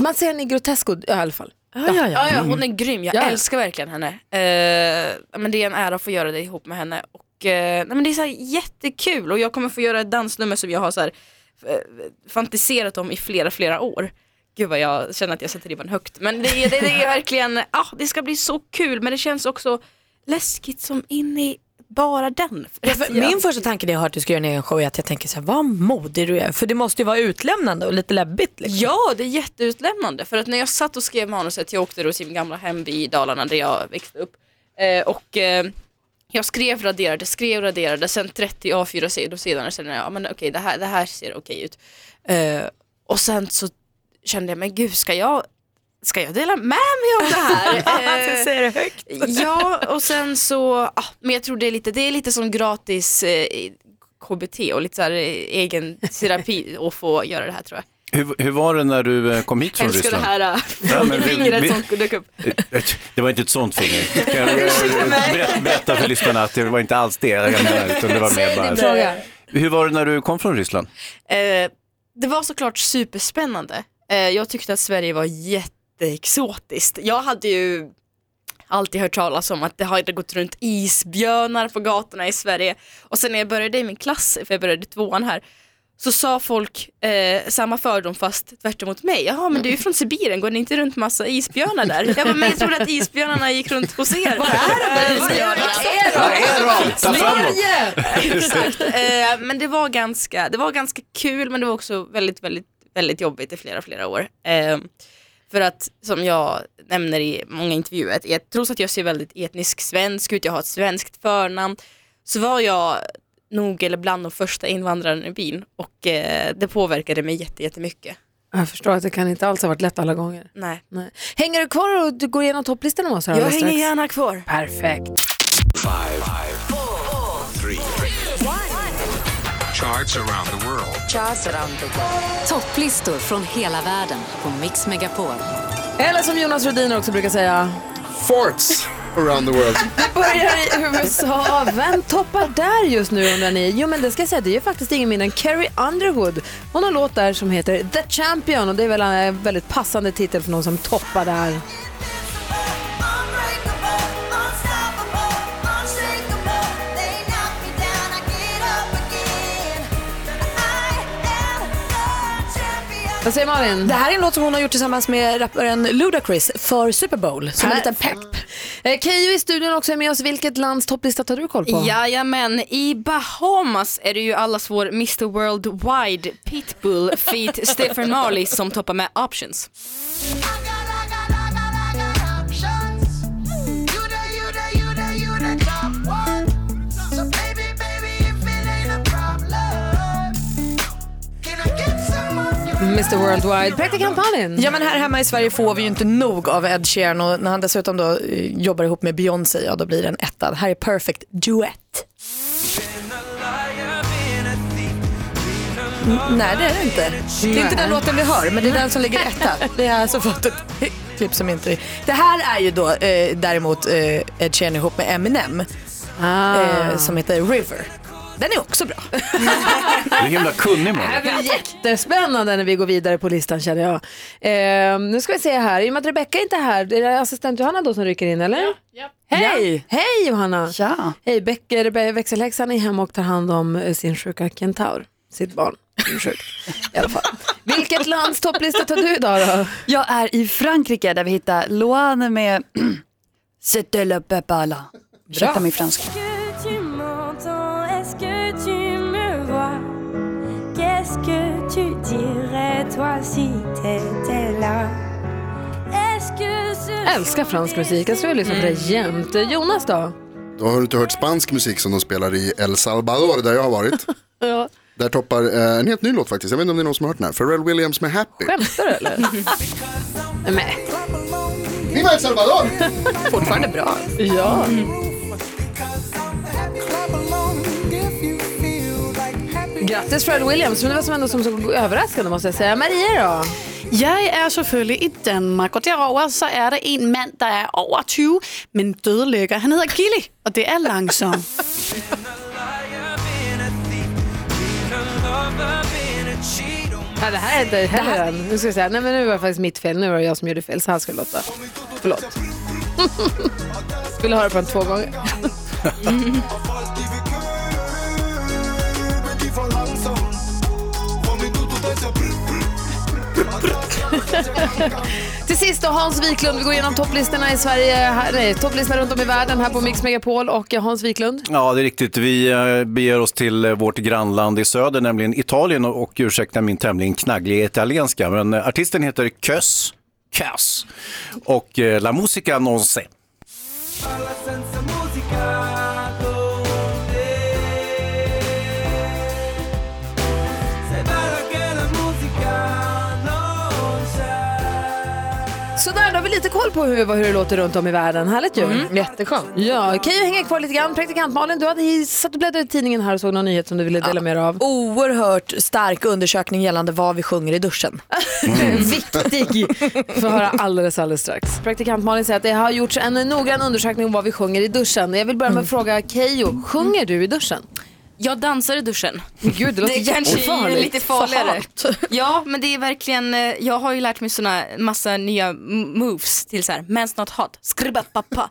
Man ser henne i Grotesco i alla fall. Ja, ja, ja. ja, hon är grym. Jag Ja. älskar verkligen henne. Eh, men det är en ära att få göra det ihop med henne. Och, eh, nej, men det är så jättekul och jag kommer få göra ett dansnummer som jag har så här, eh, fantiserat om i flera, flera år. Gud vad jag känner att jag sätter ribban högt. Men det, det, det är verkligen, ah, det ska bli så kul men det känns också läskigt som in i bara den. För min första tanke när jag hör att du ska göra en egen show är att jag tänker så här, vad modig du är. För det måste ju vara utlämnande och lite läbbigt. Liksom. Ja, det är jätteutlämnande. För att när jag satt och skrev manuset, jag åkte då till min gamla hemby i Dalarna där jag växte upp. Eh, och eh, jag skrev, raderade, skrev, raderade, sen 30 A4-sidor senare kände jag, ja men okej det, här, det här ser okej ut. Eh, och sen så kände jag, men gud ska jag Ska jag dela med mig av det här? Du säger det högt. ja, och sen så, ah, men jag tror det är lite, det är lite som gratis eh, KBT och lite så här, eh, egen terapi att få göra det här tror jag. Hur, hur var det när du eh, kom hit från Älskar det Ryssland? här äh, Ja, men vi- fingret vi- som dök upp. Eh, Det var inte ett sånt finger. Kan jag eh, berätta, berätta för lyssnarna att det var inte alls det jag menade, utan det var mer bara... fråga. Hur var det när du kom från Ryssland? Eh, det var såklart superspännande. Eh, jag tyckte att Sverige var jätteexotiskt. Jag hade ju alltid hört talas om att det hade gått runt isbjörnar på gatorna i Sverige. Och sen när jag började i min klass, för jag började tvåan här, så sa folk eh, samma fördom fast tvärt emot mig. Jaha men du är ju från Sibirien, går ni inte runt massa isbjörnar där? Jag bara, men jag trodde att isbjörnarna gick runt hos er. Vad är de? Ta fram dem. Exakt. Eh, men det var, ganska, det var ganska kul men det var också väldigt, väldigt, väldigt jobbigt i flera, flera år. Eh, för att som jag nämner i många intervjuer, jag, trots att jag ser väldigt etnisk svensk ut, jag har ett svenskt förnamn, så var jag nog eller bland de första invandrarna i byn och eh, det påverkade mig jätte, jättemycket. Jag förstår att det kan inte alls ha varit lätt alla gånger. Nej. Nej. Hänger du kvar och du går igenom topplistan med oss här Jag hänger strax? gärna kvar. Perfekt. Charts around the world. Topplistor från hela världen på Mix Megapol. Eller som Jonas Rhodiner också brukar säga, Forts around the world. börjar i USA. Vem toppar där just nu undrar ni? Jo men det ska jag säga, det är ju faktiskt ingen mindre än Carrie Underwood. Hon har en låt där som heter The Champion och det är väl en väldigt passande titel för någon som toppar där. Vad säger Malin? Det här är en låt som hon har gjort tillsammans med rapparen Ludacris för Super Bowl. Som en liten pepp. Eh, Keyyo i studion också är med oss. Vilket lands topplista tar du koll på? Jajamän, i Bahamas är det ju allas vår Mr Worldwide Pitbull feat Stephen Marley som toppar med Options. Mr Worldwide. Praktikant Malin. Ja men här hemma i Sverige får vi ju inte nog av Ed Sheeran och när han dessutom då eh, jobbar ihop med Beyoncé, ja då blir det en etta. Här är Perfect Duet. N- Nej det är det inte. Det är inte den låten vi hör men det är den som ligger etta. Vi har alltså fått ett klipp som inte... Det här är ju då eh, däremot eh, Ed Sheeran ihop med Eminem eh, som heter River. Den är också bra. Du är himla kunnig Det man. här blir jättespännande när vi går vidare på listan känner jag. Eh, nu ska vi se här, i och med att Rebecca inte är här, är det assistent Johanna då som rycker in eller? Ja. Hej! Hej Johanna! Ja. Hej, Becker, växelhäxan är hemma och tar hand om eh, sin sjuka kentaur, sitt barn. sjuk. I alla fall. Vilket lands topplista tar du idag då? Jag är i Frankrike där vi hittar Loane med C'était le pepala. Ursäkta min franska. Dirais toi si t'étais là Älskar fransk musik, jag tror jag lyssnar på det jämt. Jonas då? Då har du inte hört spansk musik som de spelar i El Salvador där jag har varit. Ja. Där toppar eh, en helt ny låt faktiskt. Jag vet inte om det är någon som har hört den här. Pharrell Williams med Happy. Skämtar du eller? Nej. Viva El Salvador! Fortfarande bra. Ja. Grattis Fred Williams, men det var som ändå som så överraskande måste jag säga. Maria då? Jeg er selvfølgelig i Danmark, og derover så er der en mand, der er over 20, men dødelækker. Han hedder Gilly, og det er langsom. Ja, det här är inte heller den. Nu ska jag säga, nej men nu var det faktiskt mitt fel. Nu var det jag som gjorde fel, så här ska det låta. Förlåt. Vill du höra på den två gånger? Till sist då Hans Wiklund, vi går igenom topplistorna i Sverige, nej, topplistorna runt om i världen här på Mix Megapol och eh, Hans Wiklund. Ja, det är riktigt. Vi eh, beger oss till eh, vårt grannland i söder, nämligen Italien och, ursäkta min tämligen knaggliga italienska, men artisten heter Kös. Kös. Och La Musica Non Se. Har vi lite koll på hur, hur det låter runt om i världen. Härligt ju. Mm, jätteskönt. Ja, kan ju hänga kvar lite grann. Praktikant Malin, du hade satt och bläddrade i tidningen här och såg någon nyhet som du ville dela med dig av. Oerhört stark undersökning gällande vad vi sjunger i duschen. Viktig. Får höra alldeles, alldeles strax. Praktikant Malin säger att det har gjorts en noggrann undersökning om vad vi sjunger i duschen. Jag vill börja med att fråga Keyyo, sjunger du i duschen? Jag dansar i duschen. Gud, det låter kanske är lite farligare. Ja, men det är verkligen, eh, jag har ju lärt mig såna massa nya moves till så här, men's not hot, skribbapappa.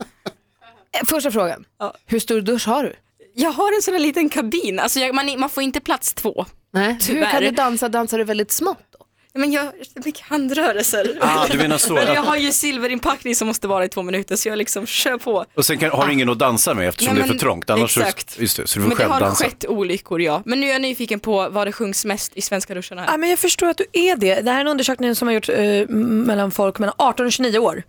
Eh, Första frågan, hur stor dusch har du? Jag har en sån här liten kabin, alltså jag, man, man får inte plats två. Nej. Hur kan du dansa? Dansar du väldigt smått? Men jag har mycket handrörelser. Ah, du menar så. Men jag har ju silverinpackning som måste vara i två minuter så jag liksom kör på. Och sen kan, har du ingen att dansa med eftersom Nej, det är för trångt. Annars så- exakt. just det, så du får Men det själv har dansa. skett olyckor ja. Men nu är jag nyfiken på vad det sjungs mest i svenska duscharna här. Ja, men jag förstår att du är det. Det här är en undersökning som har gjorts eh, mellan folk mellan 18 och 29 år.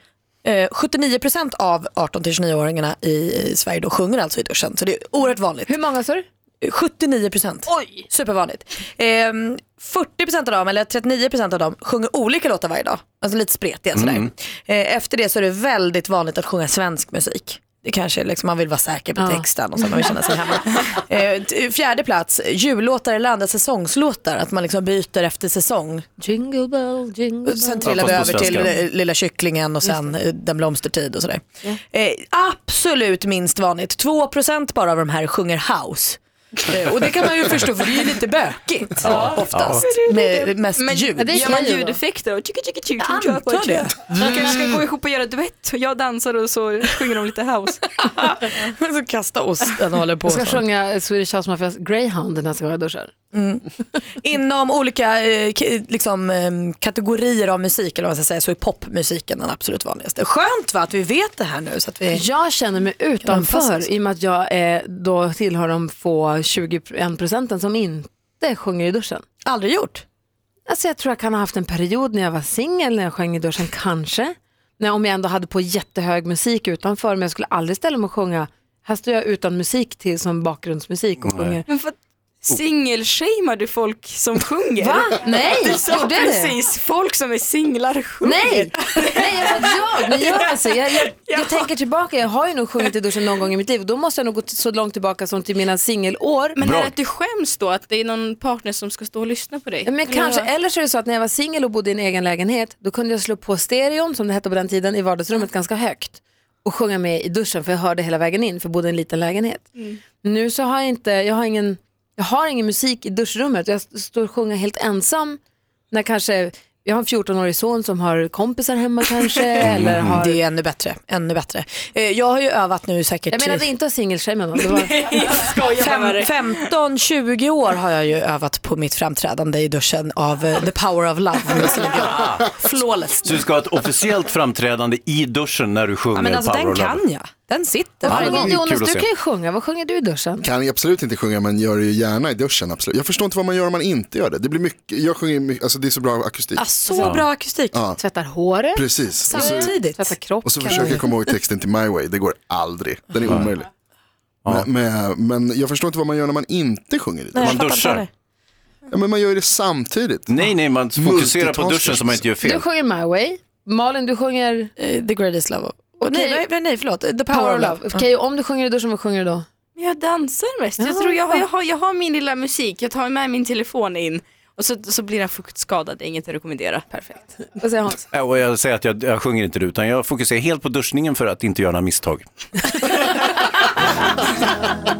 Eh, 79% av 18 till 29-åringarna i, i Sverige då sjunger alltså i duschen. Så det är oerhört vanligt. Hur många sa du? 79%. Oj! Supervanligt. Eh, 40% av dem, eller 39% av dem, sjunger olika låtar varje dag. Alltså lite spretiga sådär. Mm. Eh, efter det så är det väldigt vanligt att sjunga svensk musik. Det kanske är liksom, man vill vara säker på Ja. texten och så man vill känna sig hemma. Eh, t- fjärde plats, jullåtar eller andra säsongslåtar. Att man liksom byter efter säsong. Jingle bell, jingle bell. Sen trillar vi över till eh, Lilla kycklingen och sen eh, Den blomstertid och sådär. Eh, absolut minst vanligt. 2% bara av de här sjunger house. Eh, och det kan man ju förstå för det är ju lite bökigt oftast. Med mest Men ljud. gör man ljudeffekter och tjicka tjicka tjicka Jag antar det. Vi kanske ska gå ihop och göra duett. Jag dansar och så sjunger de lite house. så kasta osten och håller på. Jag ska sjunga Swedish House Mafias Greyhound nästa gång jag duschar. Mm. Inom olika eh, liksom, eh, kategorier av musik eller vad man ska säga, så är popmusiken den absolut vanligaste. Skönt va att vi vet det här nu. Så att vi... Jag känner mig utanför i och med att jag eh, då tillhör de få 21 procenten som inte sjunger i duschen. Aldrig gjort? Alltså jag tror jag kan ha haft en period när jag var singel när jag sjöng i duschen, kanske. När, om jag ändå hade på jättehög musik utanför, men jag skulle aldrig ställa mig och sjunga. Här står jag utan musik till som bakgrundsmusik och Nej. sjunger. För, Singelshamear du folk som sjunger? Va? Nej, du sa gjorde jag det? precis, folk som är singlar sjunger. Nej, nej jag sa jag. Men jag, alltså, jag, jag, jag tänker tillbaka, jag har ju nog sjungit i duschen någon gång i mitt liv och då måste jag nog gå så långt tillbaka som till mina singelår. Men är det att du skäms då att det är någon partner som ska stå och lyssna på dig? Men kanske, eller så är det så att när jag var singel och bodde i en egen lägenhet, då kunde jag slå på stereon, som det hette på den tiden, i vardagsrummet ganska högt och sjunga med i duschen för jag hörde hela vägen in för jag bodde i en liten lägenhet. Nu så har jag inte, jag har ingen, jag har ingen musik i duschrummet. Jag står och sjunger helt ensam när kanske, jag har en 14-årig son som har kompisar hemma kanske. eller har... Det är ännu bättre. Ännu bättre. Eh, Jag har ju övat nu säkert... Jag menade inte att singelshamea någon. Var... Fem, 15-20 år har jag ju övat på mitt framträdande i duschen av eh, The Power of Love med. Flawless. Så du ska ha ett officiellt framträdande i duschen när du sjunger Ja, men alltså, Power den of Love? kan jag. Den sitter. Ja, varje gång. Jonas, du kan ju sjunga. Vad sjunger du i duschen? Kan jag absolut inte sjunga men gör det ju gärna i duschen. Absolut. Jag förstår inte vad man gör om man inte gör det. Det blir mycket, jag sjunger mycket, alltså det är så bra akustik. Ah, så bra akustik. Ja. Tvättar håret? Precis. Samtidigt. Tvättar kroppen? och så försöker jag komma ihåg texten till My Way. Det går aldrig. Den är Ja. omöjlig. Men, men, men jag förstår inte vad man gör när man inte sjunger i duschen. Man duschar. Ja, men man gör det samtidigt. Nej, nej, man fokuserar på duschen så man inte gör Du fel. sjunger My Way. Malin, du sjunger... Eh, The Greatest Love. Okej. Nej, nej, nej, förlåt. The Power of Love. Okej, om du sjunger i duschen, vad sjunger du då? Jag dansar mest. Jag, Ja, tror jag, har, ja. jag, har, jag har min lilla musik, jag tar med min telefon in och så, så blir den fuktskadad, det är inget att rekommendera. Perfekt. Vad säger Hans? Ja, och jag säger att jag, jag sjunger inte det, utan jag fokuserar helt på duschningen för att inte göra några misstag.